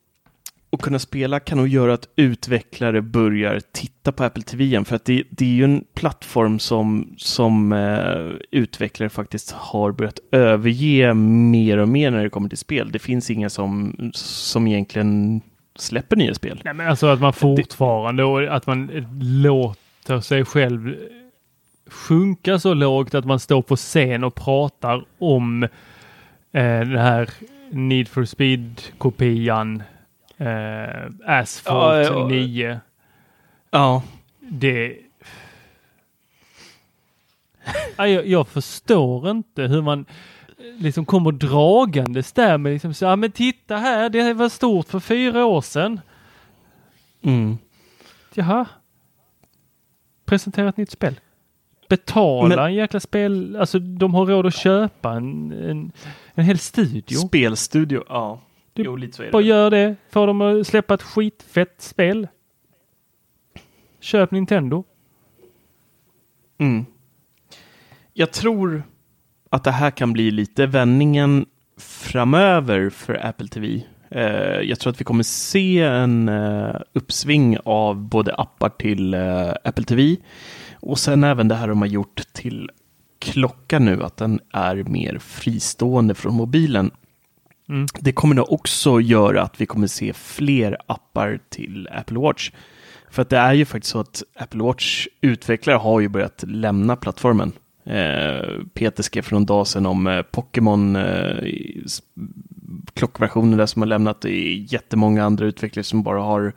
och kunna spela kan nog göra att utvecklare börjar titta på Apple TV igen. För att det, det är ju en plattform som, som eh, utvecklare faktiskt har börjat överge mer och mer när det kommer till spel. Det finns inga som, som egentligen släpper nya spel. Nej, men alltså att man fortfarande och att man låter sig själv sjunka så lågt att man står på scen och pratar om eh, den här Need for Speed-kopian eh, Asphalt Ja, ja. 9. Ja, Det... Jag, jag förstår inte hur man eh, liksom kommer dragandes där med liksom så, ja men titta här, det var stort för fyra år sedan. mm. Jaha. Presentera ett nytt spel. Betala Men- en jäkla spel, alltså de har råd att köpa en, en, en hel studio. spelstudio. Ja, Du jo, lite så är Bara det. gör det, får dem att släppa ett skitfett spel. Köp Nintendo. Mm. Jag tror att det här kan bli lite vändningen framöver för Apple TV. Eh, jag tror att vi kommer se en eh, uppsving av både appar till eh, Apple TV och sen även det här de har gjort till klockan nu, att den är mer fristående från mobilen. Mm. Det kommer nog också göra att vi kommer se fler appar till Apple Watch. För att det är ju faktiskt så att Apple Watch utvecklare har ju börjat lämna plattformen. Eh, Peter skrev för någon dag sedan om eh, Pokémon eh, klockversionen där som har lämnat. Det är jättemånga andra utvecklare som bara har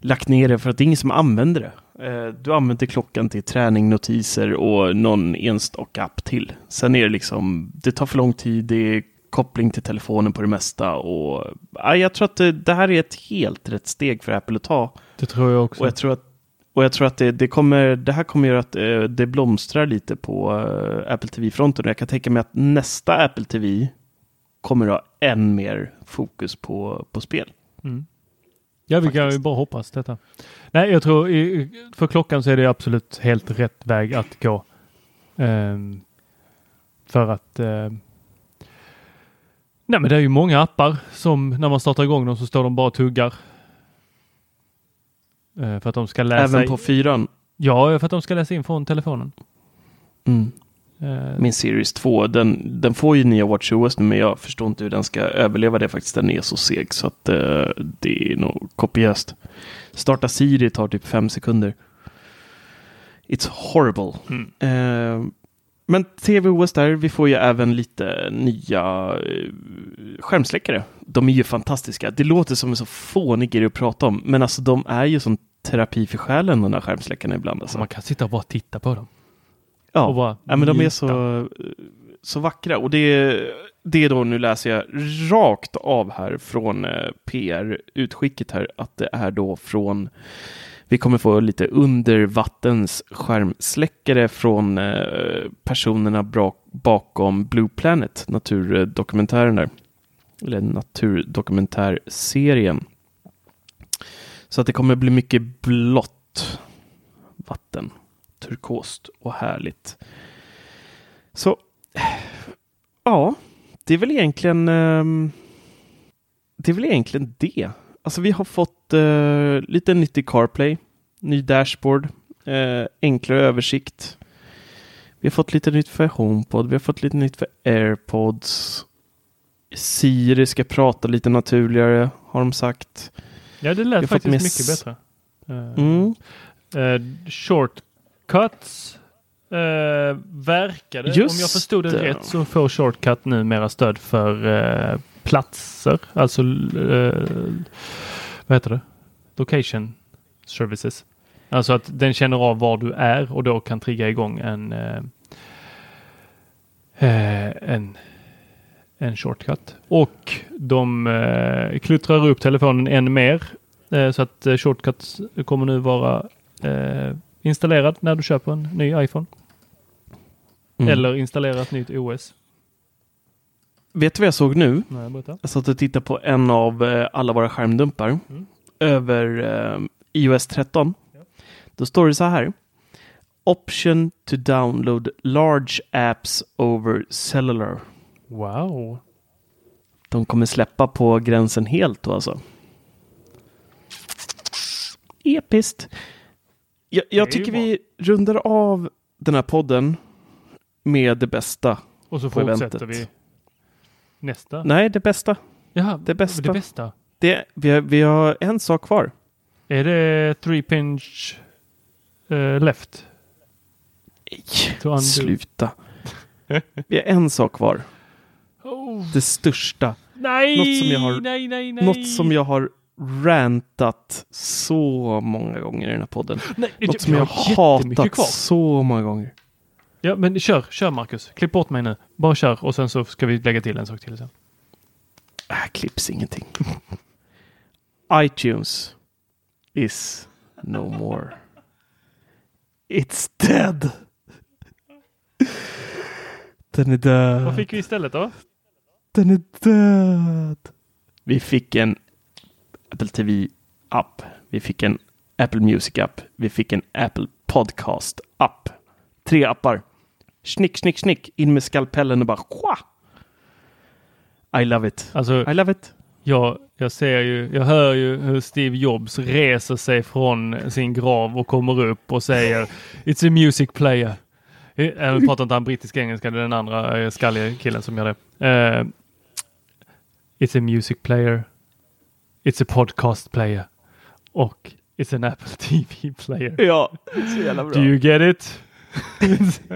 lagt ner det för att det är ingen som använder det. Eh, du använder klockan till träning, notiser och någon enstaka app till. Sen är det liksom, det tar för lång tid, det är koppling till telefonen på det mesta och ja, jag tror att det, det här är ett helt rätt steg för Apple att ta. Det tror jag också. Och jag tror att, och jag tror att det, det, kommer, det här kommer göra att eh, det blomstrar lite på eh, Apple TV-fronten. Och Jag kan tänka mig att nästa Apple TV kommer att ha än mer fokus på, på spel. Mm. Ja, vi kan ju bara hoppas detta. Nej, jag tror i, för klockan så är det absolut helt rätt väg att gå. Ehm, för att ehm, Nej, men det är ju många appar som när man startar igång dem så står de bara och tuggar. Eh, för att de ska läsa. Även på fyran. Ja, för att de ska läsa in från telefonen. Mm. Eh, Min Series 2, den, den får ju nya WatchOS nu, men jag förstår inte hur den ska överleva det faktiskt. Den är så seg så att eh, det är nog kopiöst. Starta Siri tar typ fem sekunder. It's horrible. Mm. Eh, men TVOS där, vi får ju även lite nya eh, skärmsläckare. De är ju fantastiska. Det låter som en så fånig grej att prata om, men alltså de är ju som terapi för själen, de där skärmsläckarna ibland. Alltså. Man kan sitta och bara titta på dem. Ja, bara ja men de är så, så vackra. Och det, det är då, nu läser jag rakt av här från eh, PR-utskicket här, att det är då från vi kommer få lite undervattensskärmsläckare från eh, personerna bakom Blue Planet, naturdokumentären där. Eller naturdokumentärserien. Så att det kommer bli mycket blått vatten. Turkost och härligt. Så, ja, det är väl egentligen ehm, det är väl egentligen det. Alltså vi har fått eh, lite nytt i CarPlay, ny dashboard, eh, enklare översikt. Vi har fått lite nytt för HomePod, vi har fått lite nytt för AirPods. Siri ska prata lite naturligare, har de sagt. Ja, det lät faktiskt mycket bättre. Eh, Mm. shortcuts verkade, Just om jag förstod det det. rätt, så får shortcut numera stöd för platser, alltså eh, vad heter det? Location services. Alltså att den känner av var du är och då kan trigga igång en eh, eh, en, en shortcut. Och de eh, kluttrar upp telefonen än mer så att eh, shortcut kommer nu vara installerad när du köper en ny iPhone. Mm. Eller installera ett nytt OS. Vet du vad jag såg nu? Nej, berätta. Jag satt och tittade på en av eh, alla våra skärmdumpar Mm. över eh, iOS 13. Då står det så här. Option to download large apps over cellular. Wow. De kommer släppa på gränsen helt då alltså. Episkt. Jag, jag tycker vi rundar av den här podden med det bästa. Och så fortsätter vi nästa. Nej, det bästa. Jaha, det bästa. Det bästa. Det, vi, har, vi har en sak kvar. Är det three pinch eh, left? Undo. Sluta. Vi har en sak kvar. Oh. Det största. Nej, Något som jag har- nej, nej, nej. Något som jag har rantat så många gånger i den här podden. Nej, Något som jag har hatat kvar. så många gånger. Ja, men kör, kör Marcus. Klipp bort mig nu. Bara kör och sen så ska vi lägga till en sak till sen. Här klipps ingenting. iTunes is no more. It's dead. Den är död. Vad fick vi istället då? Den är död. Vi fick en Apple TV-app. Vi fick en Apple Music-app. Vi fick en Apple Podcast-app. Tre appar. Snick, snick, snick. In med skalpellen och bara Sjua! I love it. Alltså, I love it. jag, jag ser ju, jag hör ju hur Steve Jobs reser sig från sin grav och kommer upp och säger It's a music player. Eh, Jag pratar inte han brittisk engelska, det är den andra eh, skalliga killen som gör det. Eh, it's a music player. It's a podcast player. Och it's an Apple TV player. Ja, så jävla bra. Do you get it?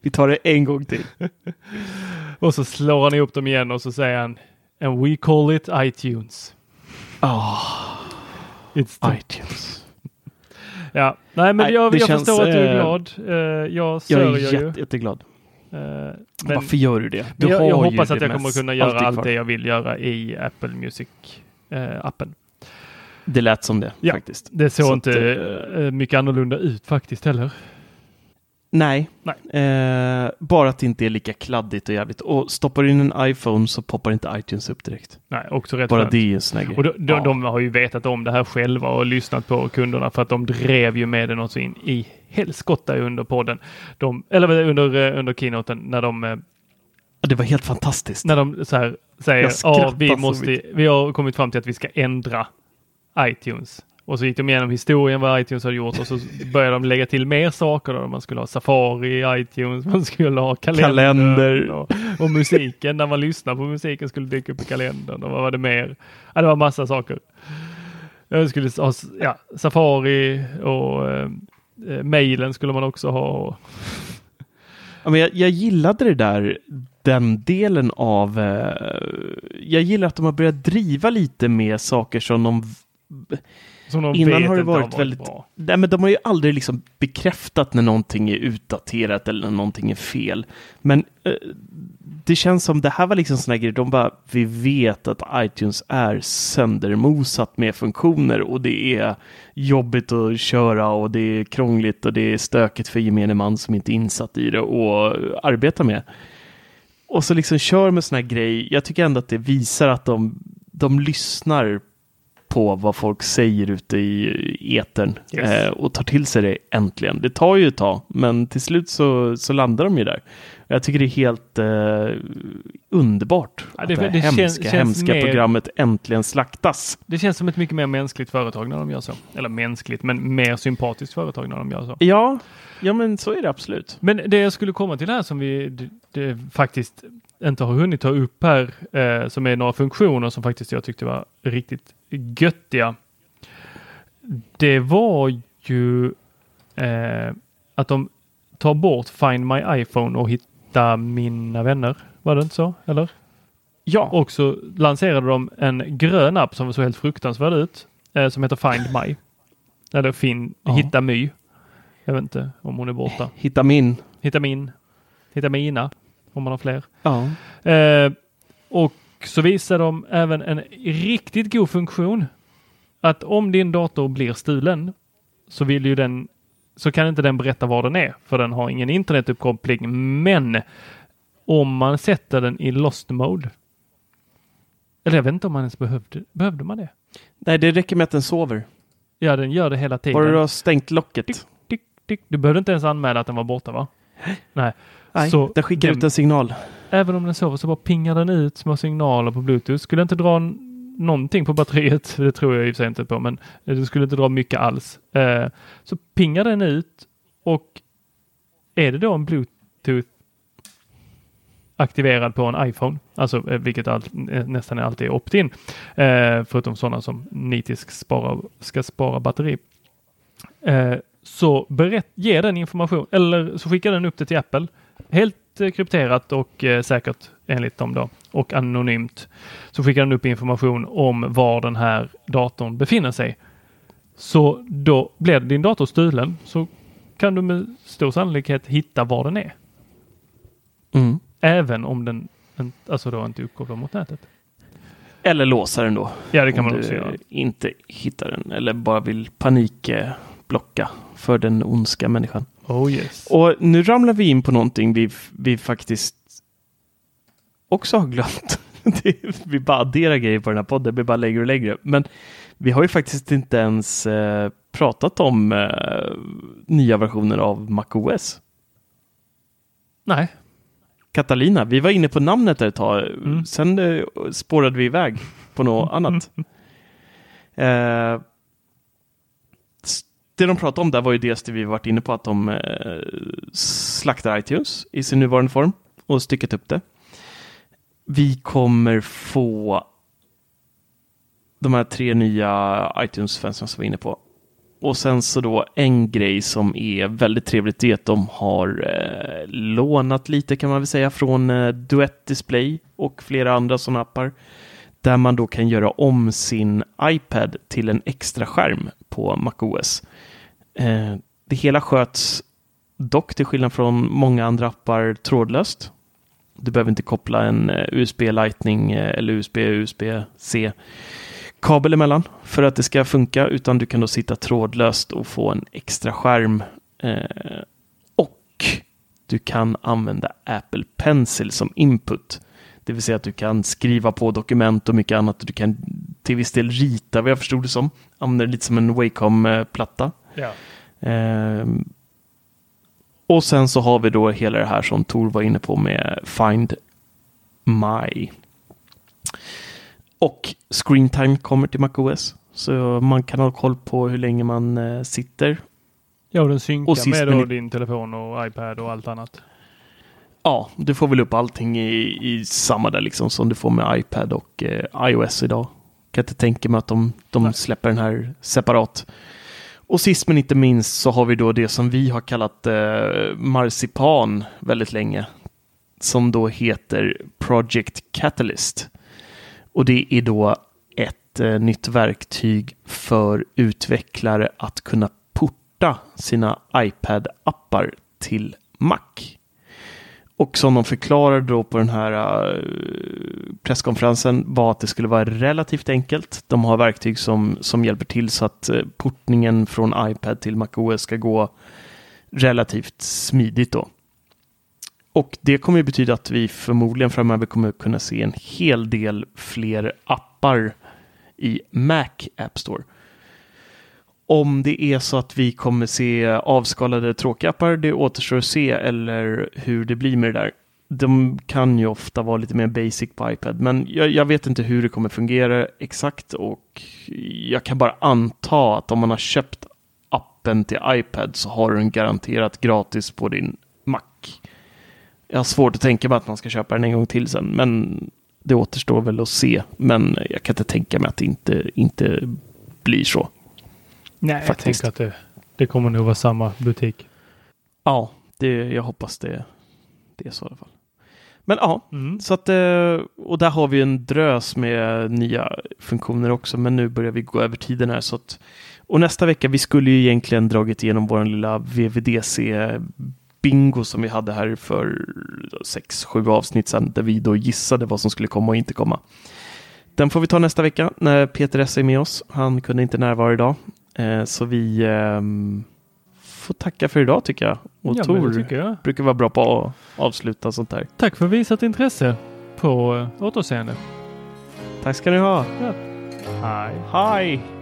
Vi tar det en gång till. och så slår han ihop dem igen och så säger han And we call it iTunes. Ah, It's iTunes. Ja, nej men Nej, jag, jag känns, förstår att du är eh, glad. Eh, jag Jag sörjer är ju. jätte, jätteglad. Eh, men Varför gör du det? Du jag, jag ju hoppas att jag kommer kunna göra allt kvar. det jag vill göra i Apple Music-appen. Det lät som det Ja, faktiskt. det såg Så inte att, mycket annorlunda ut faktiskt heller. Nej, Nej. Eh, bara att det inte är lika kladdigt och jävligt. Och stoppar du in en iPhone så poppar inte iTunes upp direkt. Nej, också rätt Bara skönt. det är en sån. Och de, de, Ja. de har ju vetat om det här själva och lyssnat på kunderna för att de drev ju med det något så in i helskotta under podden. De, eller under, eh, under keynoten när de eh, Det var helt fantastiskt. när de så här säger ja, skrattar vi så måste, mycket." vi har kommit fram till att vi ska ändra iTunes. Och så gick de igenom historien vad iTunes har gjort och så började de lägga till mer saker. Då. Man skulle ha Safari iTunes, man skulle ha kalender. Och, och musiken. När man lyssnar på musiken skulle dyka upp i kalendern. Och vad var det mer? Ja, det var massa saker. Jag skulle ha ja, Safari och eh, eh, mailen skulle man också ha. Ja, men jag, jag gillade det där, den delen av... Eh, jag gillar att de har börjat driva lite med saker som de... som de Innan vet har det inte varit väldigt... bra. Nej, men de har ju aldrig liksom bekräftat när någonting är utdaterat eller när någonting är fel. Men eh, det känns som det här var liksom såna grejer, de bara, vi vet att iTunes är söndermosat med funktioner och det är jobbigt att köra och det är krångligt och det är stökigt för gemene man som inte är insatt i det och arbeta med. Och så liksom kör med såna här grejer. Jag tycker ändå att det visar att de, de lyssnar på vad folk säger ute i etern Yes. eh, och tar till sig det äntligen. Det tar ju ett tag, men till slut så, så landar de ju där. Jag tycker det är helt eh, underbart Ja, att det- det, det känns- hemska, känns hemska mer- programmet äntligen slaktas. Det känns som ett mycket mer mänskligt företag när de gör så. Eller mänskligt, men mer sympatiskt företag när de gör så. Ja, ja men så är det absolut. Men det jag skulle komma till här som vi det, det, faktiskt inte har hunnit ta upp här, eh, som är några funktioner som faktiskt jag tyckte var riktigt göttiga. Det var ju eh, att de tar bort Find My iPhone och hitta mina vänner. Var det inte så? Eller? Ja. Och så lanserade de en grön app som såg helt fruktansvärd ut. Eh, som heter Find My. Eller fin, Ja. Hitta My. Jag vet inte om hon är borta. Hitta min. Hitta min. Hitta mina. Om man har fler. Ja. Eh, och så visar de även en riktigt god funktion. Att om din dator blir stulen så vill ju den så kan inte den berätta var den är för den har ingen internetuppkoppling. Men om man sätter den i lost mode. Eller jag vet inte om man ens behövde. Behövde man det? Nej, det räcker med att den sover. Ja, den gör det hela tiden. Bara du har stängt locket. Tick, tick. Du behövde inte ens anmäla att den var borta va? Nej. Nej, Så den skickar den- ut en signal. Även om den sover så bara pingar den ut små signaler på bluetooth. Skulle inte dra någonting på batteriet, det tror jag i och för sig inte på, men det skulle inte dra mycket alls. Eh, så pingar den ut och är det då en bluetooth aktiverad på en iPhone, alltså eh, vilket all, eh, nästan alltid är opt-in, eh, förutom sådana som nitiskt spara, ska spara batteri. Eh, så berätt, ge den information, eller så skickar den upp det till Apple. Helt eh, krypterat och eh, säkert enligt dem då och anonymt. Så skickar den upp information om var den här datorn befinner sig. Så då blir din dator stulen så kan du med stor sannolikhet hitta var den är. Mm. Även om den en- alltså då inte är uppkopplad mot nätet. Eller låsa den då. Ja, det kan man du också göra. inte hittar den eller bara vill panikblocka för den ondska människan. Oh yes. Och nu ramlar vi in på någonting vi, vi faktiskt också har glömt. Vi bara adderar grejer på den här podden, vi bara lägger och lägger. Men vi har ju faktiskt inte ens eh, pratat om eh, nya versioner av MacOS. Nej, Catalina, vi var inne på namnet där ett tag. Mm. Sen eh, spårade vi iväg på något annat. Eh, det de pratade om där var ju dels det vi varit inne på att de eh, slaktar iTunes i sin nuvarande form och styckat upp det. Vi kommer få de här tre nya iTunes-fansen som vi var inne på. Och sen så då en grej som är väldigt trevligt det är att de har eh, lånat lite kan man väl säga från eh, Duett Display och flera andra sådana appar. Där man då kan göra om sin iPad till en extra skärm på MacOS. Eh, det hela sköts dock till skillnad från många andra appar trådlöst. Du behöver inte koppla en eh, USB Lightning eh, eller USB USB-C kabel emellan för att det ska funka, utan du kan då sitta trådlöst och få en extra skärm. Eh, och du kan använda Apple Pencil som input. Det vill säga att du kan skriva på dokument och mycket annat. Du kan till viss del rita vad jag förstod det som. Använder det lite som en Wacom-platta. ja. Ehm, och sen så har vi då hela det här som Tor var inne på med Find My. Och Screen Time kommer till MacOS. Så man kan ha koll på hur länge man eh, sitter. Ja, och den synkar Och med din telefon och iPad och allt annat. Ja, du får väl upp allting i, i samma där liksom som du får med iPad och eh, iOS idag. Kan inte tänka mig att de, de släpper den här separat. Och sist men inte minst så har vi då det som vi har kallat eh, marsipan väldigt länge. Som då heter Project Catalyst. Och det är då ett eh, nytt verktyg för utvecklare att kunna porta sina iPad-appar till Mac. Och som de förklarade då på den här äh, presskonferensen var att det skulle vara relativt enkelt. De har verktyg som, som hjälper till så att äh, portningen från iPad till MacOS ska gå relativt smidigt då. Och det kommer ju betyda att vi förmodligen framöver kommer kunna se en hel del fler appar i Mac App Store. Om det är så att vi kommer se avskalade tråkiga appar, det återstår att se, eller hur det blir med det där. De kan ju ofta vara lite mer basic på iPad, men jag, jag vet inte hur det kommer fungera exakt och jag kan bara anta att om man har köpt appen till iPad så har du den garanterat gratis på din Mac. jag har svårt att tänka mig att man ska köpa den en gång till sen, men det återstår väl att se. Men jag kan inte tänka mig att det inte, inte blir så. Nej, Faktiskt. jag tänker att det, det kommer nog vara samma butik. Ja, det, jag hoppas det, det är så i alla fall. Men ja, Mm. så att, eh, och där har vi en drös med nya funktioner också, men nu börjar vi gå över tiden här. Så att, och nästa vecka, vi skulle ju egentligen dragit igenom vår lilla VVDC-bingo som vi hade här för sex, sju avsnitt sedan, där vi då gissade vad som skulle komma och inte komma. Den får vi ta nästa vecka när Peter S är med oss. Han kunde inte närvara idag, så vi ehm, får tacka för idag tycker jag. Och Ja, Tor jag. brukar vara bra på att avsluta sånt där. Tack för visat intresse på uh, återseende. Tack ska ni ha. Hej. Hej!